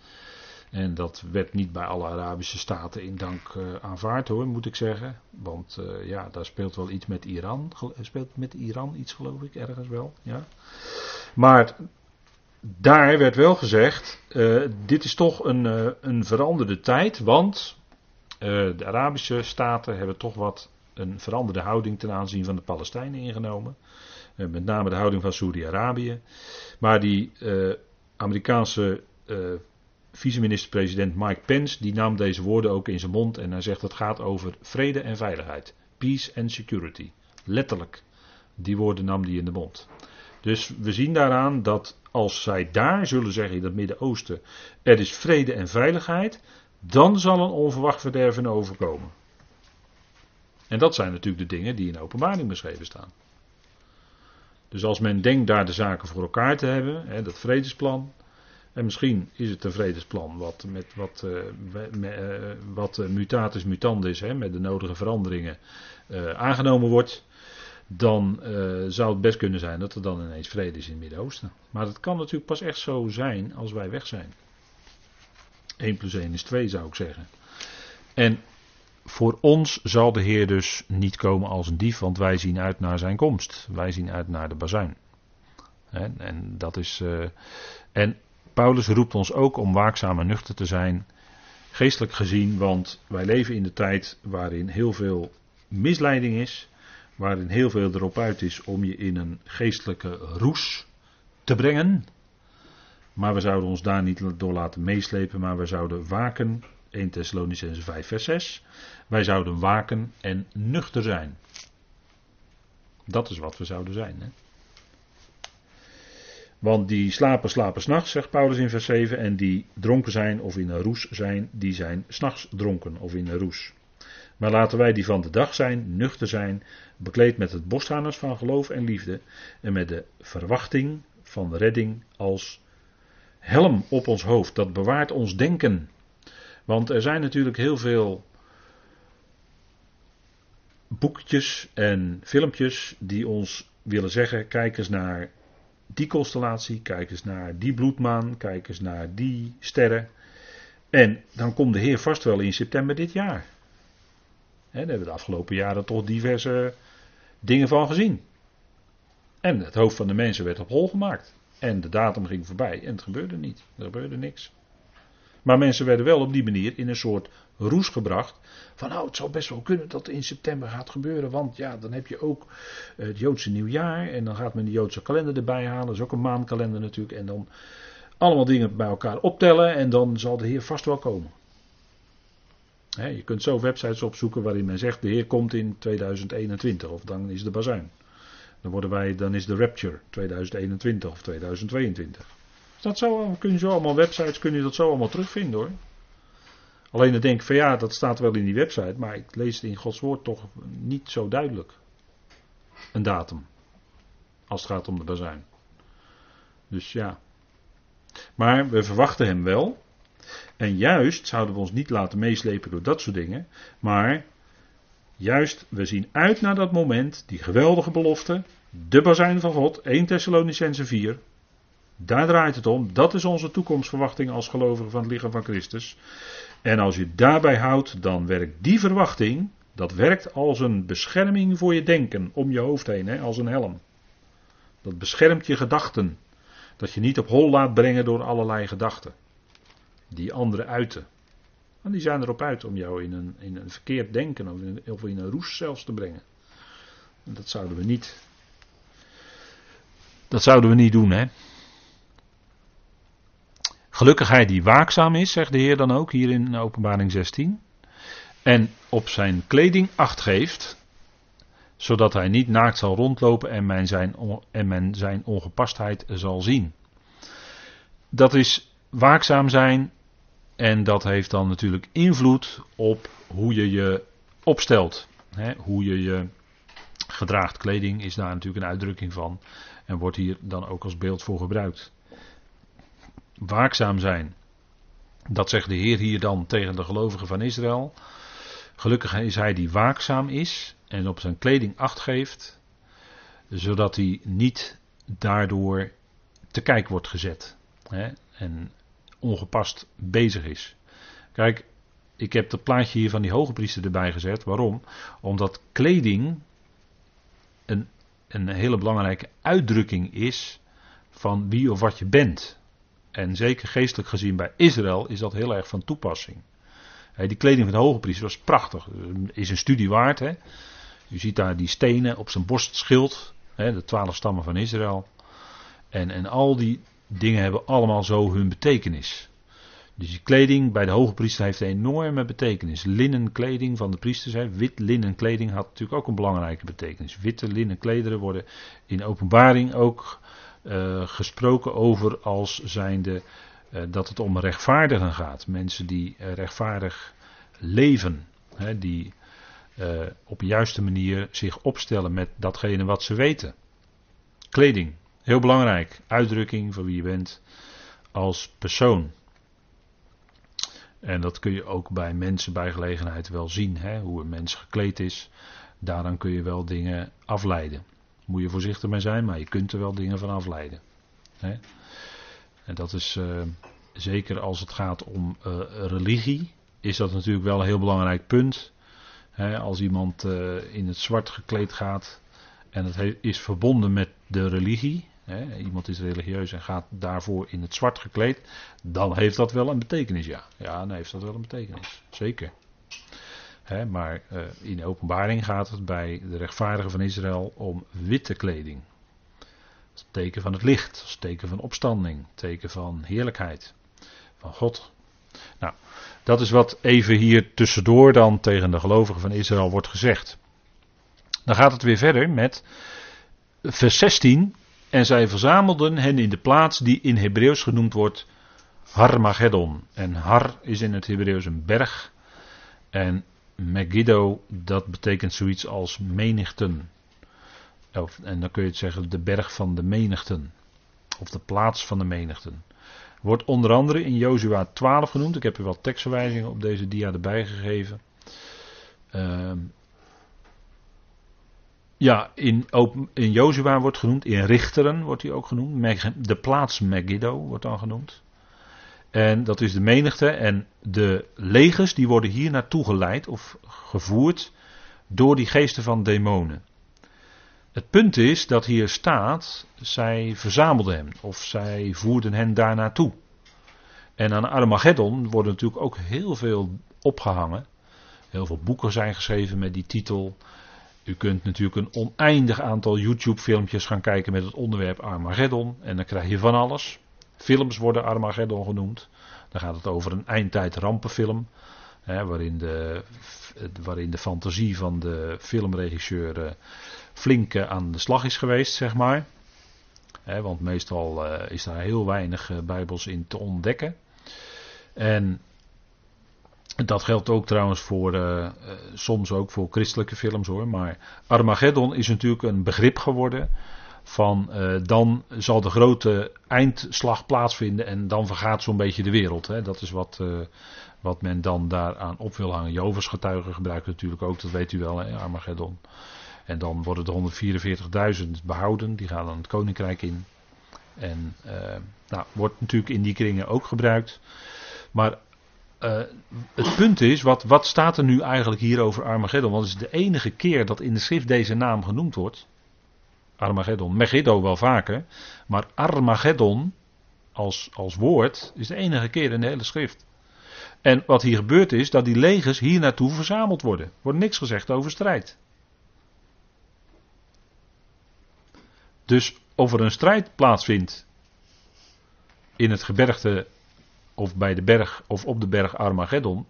En dat werd niet bij alle Arabische staten in dank uh, aanvaard hoor, moet ik zeggen. Want uh, ja, daar speelt wel iets met Iran. Speelt met Iran iets geloof ik, ergens wel. Ja. Maar daar werd wel gezegd, uh, dit is toch een, een veranderde tijd. Want de Arabische staten hebben toch wat een veranderde houding ten aanzien van de Palestijnen ingenomen. met name de houding van Saudi-Arabië. Maar die Amerikaanse vice-minister-president Mike Pence, die nam deze woorden ook in zijn mond en hij zegt het gaat over vrede en veiligheid. Peace and security. Letterlijk. Die woorden nam hij in de mond. Dus we zien daaraan dat als zij daar zullen zeggen in het Midden-Oosten, er is vrede en veiligheid, dan zal een onverwacht verderven overkomen. En dat zijn natuurlijk de dingen die in openbaring beschreven staan. Dus als men denkt daar de zaken voor elkaar te hebben, hè, dat vredesplan, en misschien is het een vredesplan wat, met, wat, uh, wat mutatis mutandis, hè, met de nodige veranderingen, aangenomen wordt. Dan zou het best kunnen zijn dat er dan ineens vrede is in het Midden-Oosten. Maar dat kan natuurlijk pas echt zo zijn als wij weg zijn. 1 plus 1 is 2 zou ik zeggen. En voor ons zal de Heer dus niet komen als een dief, want wij zien uit naar zijn komst. Wij zien uit naar de bazuin. En, en dat is. en Paulus roept ons ook om waakzaam en nuchter te zijn, geestelijk gezien, want wij leven in de tijd waarin heel veel misleiding is, waarin heel veel erop uit is om je in een geestelijke roes te brengen. Maar we zouden ons daar niet door laten meeslepen, maar we zouden waken. 1 Thessalonicense 5 vers 6. Wij zouden waken en nuchter zijn. Dat is wat we zouden zijn. Hè? Want die slapen, slapen s'nachts, zegt Paulus in vers 7. En die dronken zijn of in een roes zijn, die zijn s'nachts dronken of in een roes. Maar laten wij die van de dag zijn, nuchter zijn, bekleed met het borstharnas van geloof en liefde. En met de verwachting van redding als helm op ons hoofd. Dat bewaart ons denken. Want er zijn natuurlijk heel veel boekjes en filmpjes die ons willen zeggen: kijk eens naar die constellatie, kijk eens naar die bloedmaan, kijk eens naar die sterren. En dan komt de Heer vast wel in september dit jaar. He, daar hebben we de afgelopen jaren toch diverse dingen van gezien. En het hoofd van de mensen werd op hol gemaakt. En de datum ging voorbij en het gebeurde niet. Er gebeurde niks. Maar mensen werden wel op die manier in een soort roes gebracht. Van nou, het zou best wel kunnen dat in september gaat gebeuren. Want ja, dan heb je ook het Joodse nieuwjaar. En dan gaat men de Joodse kalender erbij halen. Dat is ook een maankalender natuurlijk. En dan allemaal dingen bij elkaar optellen. En dan zal de Heer vast wel komen. je kunt zo websites opzoeken waarin men zegt: de Heer komt in 2021. Of dan is de bazuin. Dan, worden wij, dan is de Rapture 2021 of 2022. Dat zo, kun je zo allemaal websites kun je dat zo allemaal terugvinden hoor. Alleen dan denk ik van ja, dat staat wel in die website, maar ik lees het in Gods woord toch niet zo duidelijk. Een datum. Als het gaat om de bazuin. Dus ja. Maar we verwachten hem wel. En juist zouden we ons niet laten meeslepen door dat soort dingen. Maar juist, we zien uit naar dat moment, die geweldige belofte. De bazuin van God, 1 Thessalonicense 4. Daar draait het om. Dat is onze toekomstverwachting als gelovigen van het lichaam van Christus. En als je daarbij houdt, dan werkt die verwachting, dat werkt als een bescherming voor je denken om je hoofd heen, hè, als een helm. Dat beschermt je gedachten. Dat je niet op hol laat brengen door allerlei gedachten. Die anderen uiten. Want die zijn erop uit om jou in een, in een verkeerd denken of in, in een roes zelfs te brengen. En dat zouden we niet. Dat zouden we niet doen, hè. Gelukkig hij die waakzaam is, zegt de Heer dan ook hier in Openbaring 16. En op zijn kleding acht geeft, zodat hij niet naakt zal rondlopen en men zijn, en men zijn ongepastheid zal zien. Dat is waakzaam zijn en dat heeft dan natuurlijk invloed op hoe je je opstelt. hoe je je gedraagt. Kleding is daar natuurlijk een uitdrukking van en wordt hier dan ook als beeld voor gebruikt waakzaam zijn. Dat zegt de Heer hier dan tegen de gelovigen van Israël. Gelukkig is hij die waakzaam is en op zijn kleding acht geeft, zodat hij niet daardoor te kijk wordt gezet hè, en ongepast bezig is. Kijk, ik heb het plaatje hier van die hoge priester erbij gezet. Waarom? Omdat kleding een, een hele belangrijke uitdrukking is van wie of wat je bent. En zeker geestelijk gezien bij Israël is dat heel erg van toepassing. die kleding van de hoge priester was prachtig. Is een studie waard. Hè? U ziet daar die stenen op zijn borstschild. De twaalf stammen van Israël. En, en al die dingen hebben allemaal zo hun betekenis. Dus die kleding bij de hoge priester heeft een enorme betekenis. Linnen kleding van de priesters, hè, wit linnen kleding had natuurlijk ook een belangrijke betekenis. Witte linnen klederen worden in openbaring ook uh, gesproken over als zijnde uh, dat het om rechtvaardigen gaat. Mensen die uh, rechtvaardig leven, hè, die op juiste manier zich opstellen met datgene wat ze weten. Kleding, heel belangrijk, uitdrukking van wie je bent als persoon. En dat kun je ook bij mensen bij gelegenheid wel zien, hè, hoe een mens gekleed is. Daaraan kun je wel dingen afleiden moet je voorzichtig mee zijn, maar je kunt er wel dingen van afleiden. En dat is uh, zeker als het gaat om uh, religie, is dat natuurlijk wel een heel belangrijk punt. Hè? Als iemand uh, in het zwart gekleed gaat en het is verbonden met de religie, iemand is religieus en gaat daarvoor in het zwart gekleed, dan heeft dat wel een betekenis, ja. Ja, dan heeft dat wel een betekenis, zeker maar uh, in de openbaring gaat het bij de rechtvaardigen van Israël om witte kleding. Als teken van het licht, als teken van opstanding, teken van heerlijkheid van God. Nou, dat is wat even hier tussendoor dan tegen de gelovigen van Israël wordt gezegd. Dan gaat het weer verder met vers 16. En zij verzamelden hen in de plaats die in Hebreeuws genoemd wordt Harmageddon. En Har is in het Hebreeuws een berg. En Megiddo, dat betekent zoiets als menigten. En dan kun je het zeggen de berg van de menigten. Of de plaats van de menigten. Wordt onder andere in Jozua 12 genoemd. Ik heb u wat tekstverwijzingen op deze dia erbij gegeven. Uh, ja, in, in Jozua wordt genoemd. In Richteren wordt hij ook genoemd. De plaats Megiddo wordt dan genoemd. En dat is de menigte. En de legers die worden hier naartoe geleid of gevoerd door die geesten van demonen. Het punt is dat hier staat, zij verzamelden hem of zij voerden hen daar naartoe. En aan Armageddon worden natuurlijk ook heel veel opgehangen. Heel veel boeken zijn geschreven met die titel. U kunt natuurlijk een oneindig aantal YouTube-filmpjes gaan kijken met het onderwerp Armageddon. En dan krijg je van alles. Films worden Armageddon genoemd. Dan gaat het over een eindtijd rampenfilm. Hè, waarin, de, waarin de fantasie van de filmregisseur uh, flink aan de slag is geweest, zeg maar. Hè, want meestal uh, is daar heel weinig bijbels in te ontdekken. En dat geldt ook trouwens voor, soms ook voor christelijke films hoor. Maar Armageddon is natuurlijk een begrip geworden van uh, dan zal de grote eindslag plaatsvinden en dan vergaat zo'n beetje de wereld. Hè. Dat is wat, uh, wat men dan daaraan op wil hangen. Jovers getuigen gebruiken natuurlijk ook, dat weet u wel, Armageddon. En dan worden de 144.000 behouden, die gaan dan het koninkrijk in. En uh, nou, wordt natuurlijk in die kringen ook gebruikt. Maar het punt is, wat, wat staat er nu eigenlijk hier over Armageddon? Want het is de enige keer dat in de schrift deze naam genoemd wordt. Armageddon. Megiddo wel vaker. Maar Armageddon als, als woord is de enige keer in de hele schrift. En wat hier gebeurt is dat die legers hier naartoe verzameld worden. Er wordt niks gezegd over strijd. Dus of er een strijd plaatsvindt in het gebergte of bij de berg of op de berg Armageddon,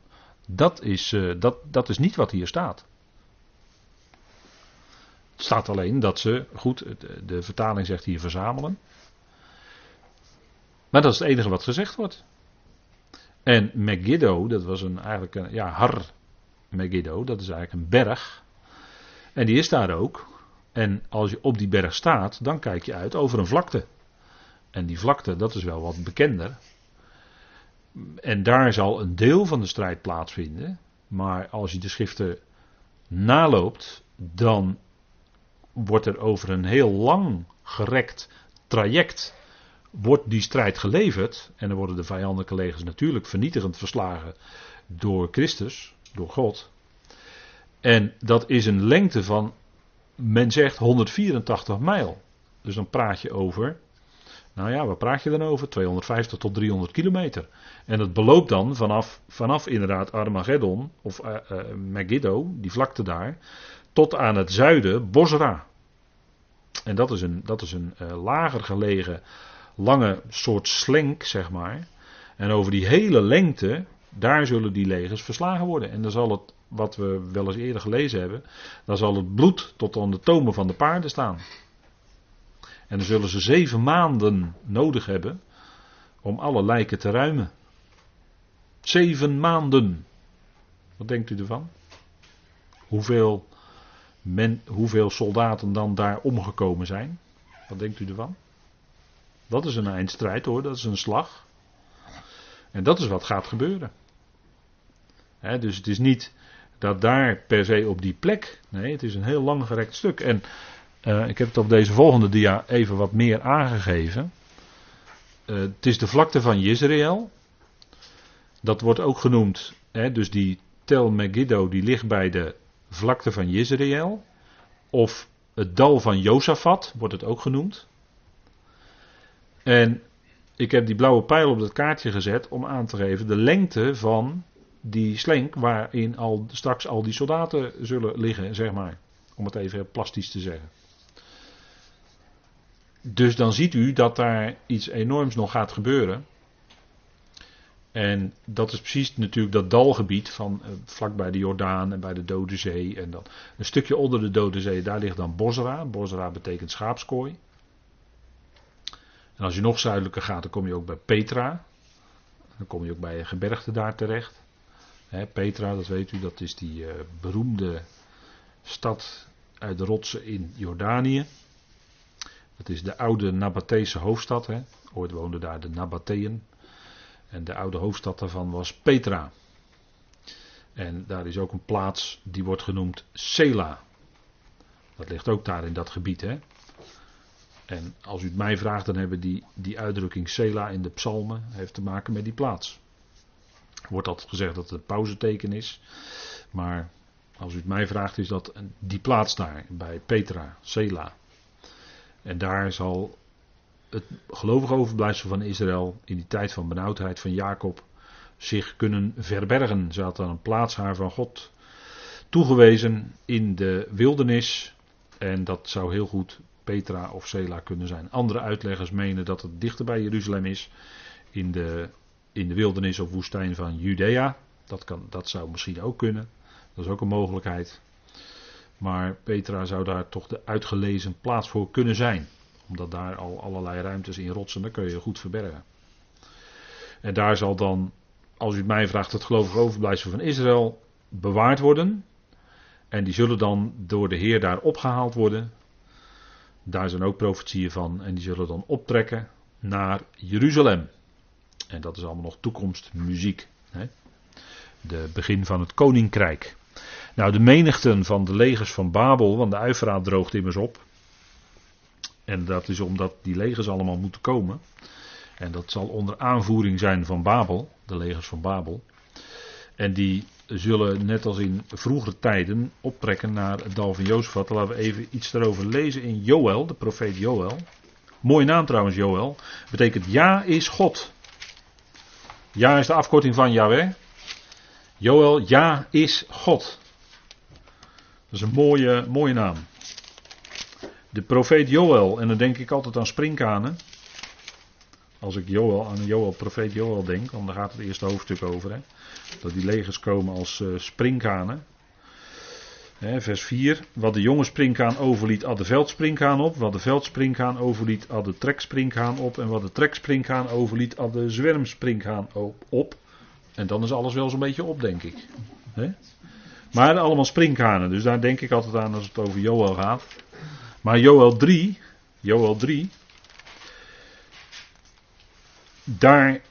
dat is, uh, dat, dat is niet wat hier staat. Staat alleen dat ze, goed, de vertaling zegt hier verzamelen. Maar dat is het enige wat gezegd wordt. En Megiddo, dat was een, eigenlijk een, ja, Har Megiddo, dat is eigenlijk een berg. En die is daar ook. En als je op die berg staat, dan kijk je uit over een vlakte. En die vlakte, dat is wel wat bekender. En daar zal een deel van de strijd plaatsvinden. Maar als je de schriften naloopt, dan wordt er over een heel lang gerekt traject wordt die strijd geleverd. En dan worden de vijandelijke legers natuurlijk vernietigend verslagen door Christus, door God. En dat is een lengte van, men zegt 184 mijl. Dus dan praat je over, nou ja, waar praat je dan over? 250 tot 300 kilometer. En het beloopt dan vanaf, vanaf inderdaad Armageddon, of uh, Megiddo, die vlakte daar, tot aan het zuiden Bosra. En dat is een, dat is een uh, lager gelegen, lange soort slenk, zeg maar. En over die hele lengte, daar zullen die legers verslagen worden. En dan zal het, wat we wel eens eerder gelezen hebben, dan zal het bloed tot aan de tomen van de paarden staan. En dan zullen ze zeven maanden nodig hebben om alle lijken te ruimen. Zeven maanden. Wat denkt u ervan? Hoeveel men, hoeveel soldaten dan daar omgekomen zijn. Wat denkt u ervan? Dat is een eindstrijd hoor, dat is een slag. En dat is wat gaat gebeuren. dus het is niet dat daar per se op die plek. Nee, het is een heel lang gerekt stuk. En uh, ik heb het op deze volgende dia even wat meer aangegeven. Uh, het is de vlakte van Israël. Dat wordt ook genoemd. Dus die Tel Megiddo die ligt bij de vlakte van Jezreel. Of het dal van Jozafat wordt het ook genoemd. En ik heb die blauwe pijl op dat kaartje gezet om aan te geven de lengte van die slenk waarin al, straks al die soldaten zullen liggen, zeg maar. Om het even plastisch te zeggen. Dus dan ziet u dat daar iets enorms nog gaat gebeuren. En dat is precies natuurlijk dat dalgebied van uh, vlakbij de Jordaan en bij de Dode Zee. En dan een stukje onder de Dode Zee, daar ligt dan Bosra. Bosra betekent schaapskooi. En als je nog zuidelijker gaat, dan kom je ook bij Petra. Dan kom je ook bij een gebergte daar terecht. Petra, dat weet u, dat is die uh, beroemde stad uit de rotsen in Jordanië. Dat is de oude Nabateese hoofdstad. Hè. Ooit woonden daar de Nabateën. En de oude hoofdstad daarvan was Petra. En daar is ook een plaats die wordt genoemd Sela. Dat ligt ook daar in dat gebied. Hè? En als u het mij vraagt, dan hebben die, die uitdrukking Sela in de psalmen heeft te maken met die plaats. Wordt altijd gezegd dat het een pauzeteken is. Maar als u het mij vraagt, is dat die plaats daar bij Petra, Sela. En daar zal het gelovige overblijfsel van Israël in die tijd van benauwdheid van Jacob zich kunnen verbergen. Ze had dan een plaats haar van God toegewezen in de wildernis. En dat zou heel goed Petra of Sela kunnen zijn. Andere uitleggers menen dat het dichter bij Jeruzalem is. In de, in de wildernis of woestijn van Judea. Dat, kan, dat zou misschien ook kunnen. Dat is ook een mogelijkheid. Maar Petra zou daar toch de uitgelezen plaats voor kunnen zijn. Omdat daar al allerlei ruimtes in rotsen, daar kun je goed verbergen. En daar zal dan, als u mij vraagt, het gelovige overblijfsel van Israël bewaard worden. En die zullen dan door de Heer daar opgehaald worden. Daar zijn ook profetieën van. En die zullen dan optrekken naar Jeruzalem. En dat is allemaal nog toekomstmuziek. Hè? De begin van het koninkrijk. Nou, de menigten van de legers van Babel, want de Uifraat droogt immers op. En dat is omdat die legers allemaal moeten komen. En dat zal onder aanvoering zijn van Babel, de legers van Babel. En die zullen net als in vroegere tijden optrekken naar het dal van Jozefat. Laten we even iets daarover lezen in Joël, de profeet Joël. Mooie naam trouwens, Joël. Betekent ja is God. Ja is de afkorting van Yahweh. Joël, ja is God. Dat is een mooie, mooie naam. De profeet Joël, en dan denk ik altijd aan springkanen. Als ik Joël, aan Joël, profeet Joël denk, want daar gaat het eerste hoofdstuk over. Hè? Dat die legers komen als uh, springkanen. Hè, vers 4. Wat de jonge springkaan overliet, had de veldspringkaan op. Wat de veldspringkaan overliet, had de trekspringkaan op. En wat de trekspringkaan overliet, had de zwermspringkaan op. En dan is alles wel zo'n beetje op, denk ik. Hè? Maar allemaal springkanen, dus daar denk ik altijd aan als het over Joel gaat. Maar Joel 3, Joel 3, daar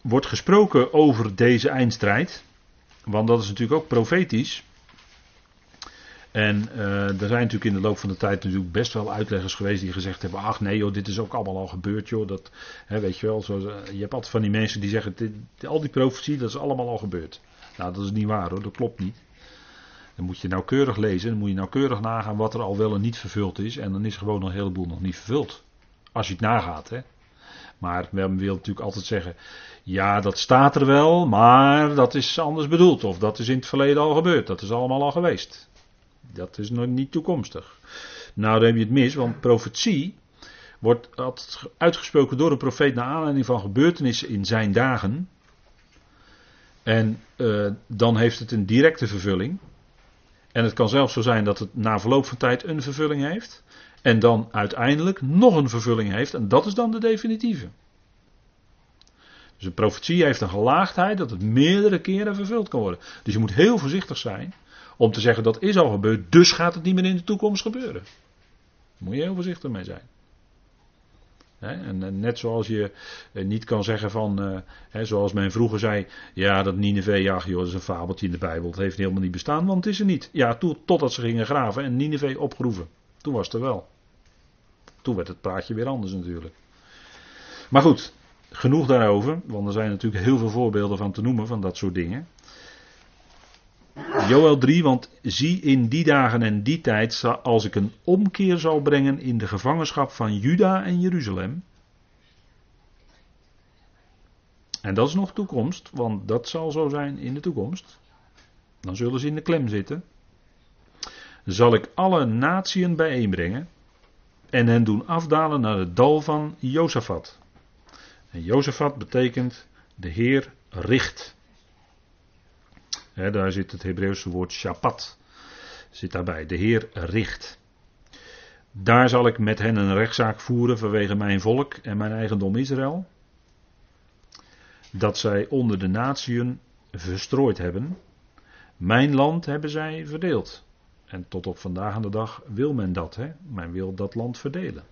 wordt gesproken over deze eindstrijd. Want dat is natuurlijk ook profetisch. En uh, er zijn natuurlijk in de loop van de tijd natuurlijk best wel uitleggers geweest die gezegd hebben: ach nee, joh, dit is ook allemaal al gebeurd, joh. Dat, hè, weet je wel, zo, je hebt altijd van die mensen die zeggen: dit, al die profetie, dat is allemaal al gebeurd. Nou, dat is niet waar hoor, dat klopt niet. Dan moet je nauwkeurig lezen, dan moet je nauwkeurig nagaan wat er al wel en niet vervuld is. En dan is gewoon een heleboel nog niet vervuld. Als je het nagaat, hè. Maar we willen natuurlijk altijd zeggen: ja, dat staat er wel, maar dat is anders bedoeld. Of dat is in het verleden al gebeurd. Dat is allemaal al geweest. Dat is nog niet toekomstig. Nou, dan heb je het mis, want profetie wordt uitgesproken door een profeet naar aanleiding van gebeurtenissen in zijn dagen. En uh, dan heeft het een directe vervulling. En het kan zelfs zo zijn dat het na verloop van tijd een vervulling heeft. En dan uiteindelijk nog een vervulling heeft. En dat is dan de definitieve. Dus een profetie heeft een gelaagdheid dat het meerdere keren vervuld kan worden. Dus je moet heel voorzichtig zijn om te zeggen dat is al gebeurd, dus gaat het niet meer in de toekomst gebeuren. Daar moet je heel voorzichtig mee zijn. En, net zoals je eh, niet kan zeggen van, uh, zoals men vroeger zei, ja dat Nineveh, ja joh, dat is een fabeltje in de Bijbel, het heeft helemaal niet bestaan, want het is er niet. Ja, totdat ze gingen graven en Nineveh opgroeven. Toen was het er wel. Toen werd het praatje weer anders natuurlijk. Maar goed, genoeg daarover, want er zijn natuurlijk heel veel voorbeelden van te noemen van dat soort dingen. Joel 3, want zie in die dagen en die tijd, als ik een omkeer zal brengen in de gevangenschap van Juda en Jeruzalem. En dat is nog toekomst, want dat zal zo zijn in de toekomst. Dan zullen ze in de klem zitten. Zal ik alle natieën bijeenbrengen en hen doen afdalen naar het dal van Jozefat. En Jozefat betekent de Heer richt daar zit het Hebreeuwse woord Shabbat. Zit daarbij. De Heer richt. Daar zal ik met hen een rechtszaak voeren vanwege mijn volk en mijn eigendom Israël. Dat zij onder de natieën verstrooid hebben. Mijn land hebben zij verdeeld. En tot op vandaag aan de dag wil men dat. Hè? Men wil dat land verdelen.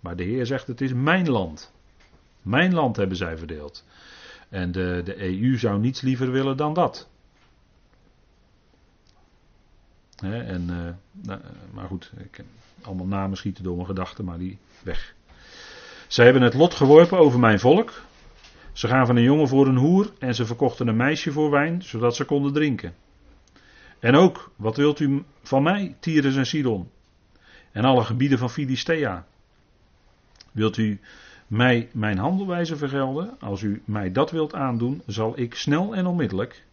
Maar de Heer zegt: Het is mijn land. Mijn land hebben zij verdeeld. En de, de EU zou niets liever willen dan dat en, uh, nou, maar goed, ik, allemaal namen schieten door mijn gedachten, maar die weg. Zij hebben het lot geworpen over mijn volk. Ze gaven een jongen voor een hoer en ze verkochten een meisje voor wijn, zodat ze konden drinken. En ook, wat wilt u van mij, Tyrus en Sidon? En alle gebieden van Filistea. Wilt u mij mijn handelwijze vergelden? Als u mij dat wilt aandoen, zal ik snel en onmiddellijk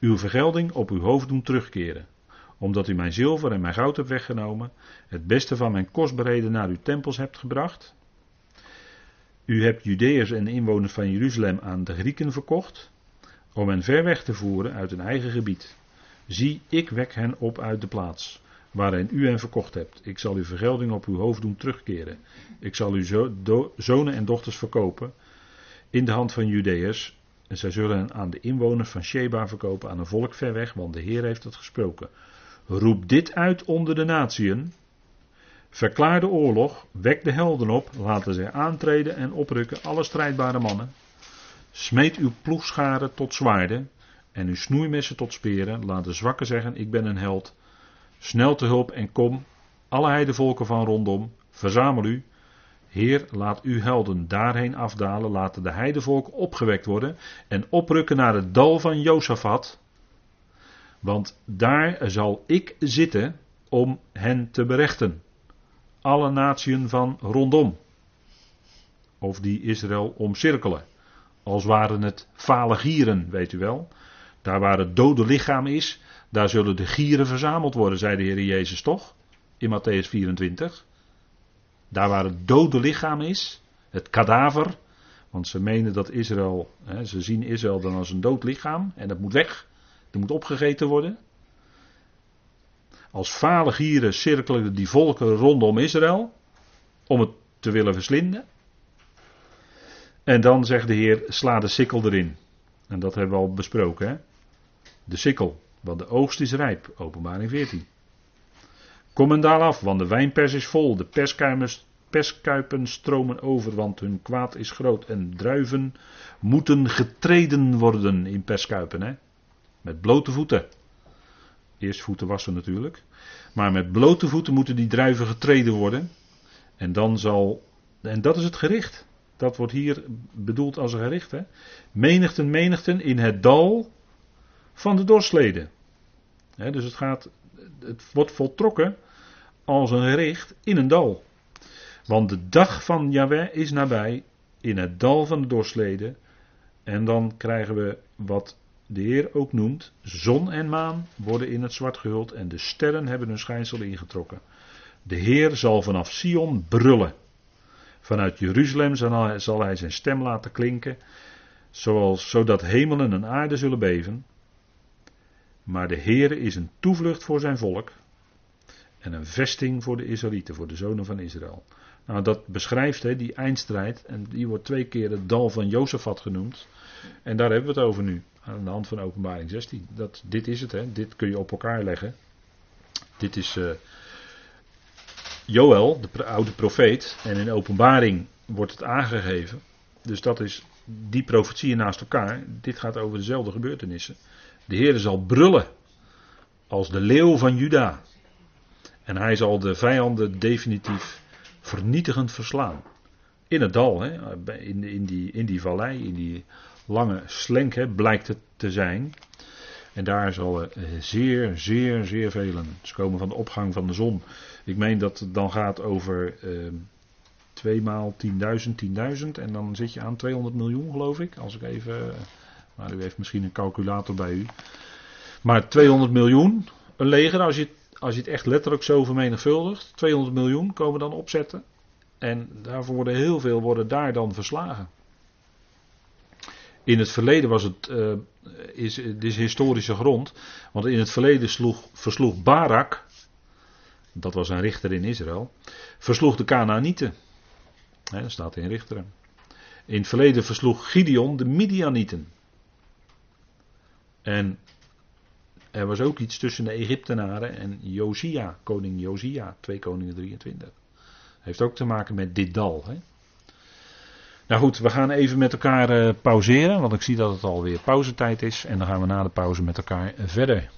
uw vergelding op uw hoofd doen terugkeren. Omdat u mijn zilver en mijn goud hebt weggenomen, het beste van mijn kostbaarheden naar uw tempels hebt gebracht. U hebt Judeërs en inwoners van Jeruzalem aan de Grieken verkocht, om hen ver weg te voeren uit hun eigen gebied. Zie, ik wek hen op uit de plaats waarin u hen verkocht hebt. Ik zal uw vergelding op uw hoofd doen terugkeren. Ik zal uw zonen en dochters verkopen in de hand van Judeërs. En zij zullen hen aan de inwoners van Sheba verkopen, aan een volk ver weg, want de Heer heeft het gesproken. Roep dit uit onder de natieën. Verklaar de oorlog, wek de helden op, laten zij aantreden en oprukken, alle strijdbare mannen. Smeet uw ploegscharen tot zwaarden en uw snoeimessen tot speren. Laat de zwakken zeggen: Ik ben een held. Snel te hulp en kom, alle heidevolken van rondom, verzamel u. Heer, laat uw helden daarheen afdalen, laten de heidevolken opgewekt worden en oprukken naar het dal van Jozefat. Want daar zal ik zitten om hen te berechten. Alle natieën van rondom. Of die Israël omcirkelen. Als waren het fale gieren, weet u wel. Daar waar het dode lichaam is, daar zullen de gieren verzameld worden, zei de Heer Jezus toch? In Matthäus 24. Daar waar het dode lichaam is, het kadaver. Want ze menen dat Israël, hè, ze zien Israël dan als een dood lichaam en dat moet weg. Dat moet opgegeten worden. Als gieren cirkelen die volken rondom Israël om het te willen verslinden. En dan zegt de Heer, sla de sikkel erin. En dat hebben we al besproken. Hè? De sikkel. Want de oogst is rijp. Openbaring 14. Kom en daal af, want de wijnpers is vol. De perskuipen stromen over, want hun kwaad is groot. En druiven moeten getreden worden in perskuipen. Hè? Met blote voeten. Eerst voeten wassen natuurlijk. Maar met blote voeten moeten die druiven getreden worden. En dan zal. En dat is het gericht. Dat wordt hier bedoeld als een gericht. Hè? Menigten, menigten in het dal van de dorsleden dus het, gaat, het wordt voltrokken als een gericht in een dal. Want de dag van Yahweh is nabij in het dal van de dorsleden. En dan krijgen we wat de Heer ook noemt: zon en maan worden in het zwart gehuld en de sterren hebben hun schijnsel ingetrokken. De Heer zal vanaf Sion brullen. Vanuit Jeruzalem zal hij zijn stem laten klinken, zoals, zodat hemelen en aarde zullen beven. Maar de Heere is een toevlucht voor zijn volk en een vesting voor de Israëlieten, voor de zonen van Israël. Nou, dat beschrijft die eindstrijd en die wordt twee keer het dal van Jozefat genoemd. En daar hebben we het over nu, aan de hand van openbaring 16. Dat, dit is het, hè, dit kun je op elkaar leggen. Dit is uh, Joël, de oude profeet, en in openbaring wordt het aangegeven. Dus dat is die profetieën naast elkaar. Dit gaat over dezelfde gebeurtenissen. De Heer zal brullen als de leeuw van Juda. En hij zal de vijanden definitief vernietigend verslaan. In het dal, hè, in, in, die, in die vallei, in die lange slenk hè, blijkt het te zijn. En daar zal er zeer, zeer, zeer velen. Ze komen van de opgang van de zon. Ik meen dat het dan gaat over uh, twee maal 10.000, 10.000. En dan zit je aan 200 miljoen, geloof ik. Als ik even maar u heeft misschien een calculator bij u. Maar 200 miljoen, een leger, als je, als je het echt letterlijk zo vermenigvuldigt, 200 miljoen komen dan opzetten. En daarvoor worden heel veel worden daar dan verslagen. In het verleden was het, uh, is, het is historische grond, want in het verleden sloeg, versloeg Barak, dat was een richter in Israël, versloeg de Canaanieten. dat staat in Richteren. In het verleden versloeg Gideon de Midianieten. En er was ook iets tussen de Egyptenaren en Josia, koning Josia, 2 koningen 23. Heeft ook te maken met dit dal. Hè? Nou goed, we gaan even met elkaar uh, pauzeren, want ik zie dat het alweer pauzetijd is. En dan gaan we na de pauze met elkaar verder.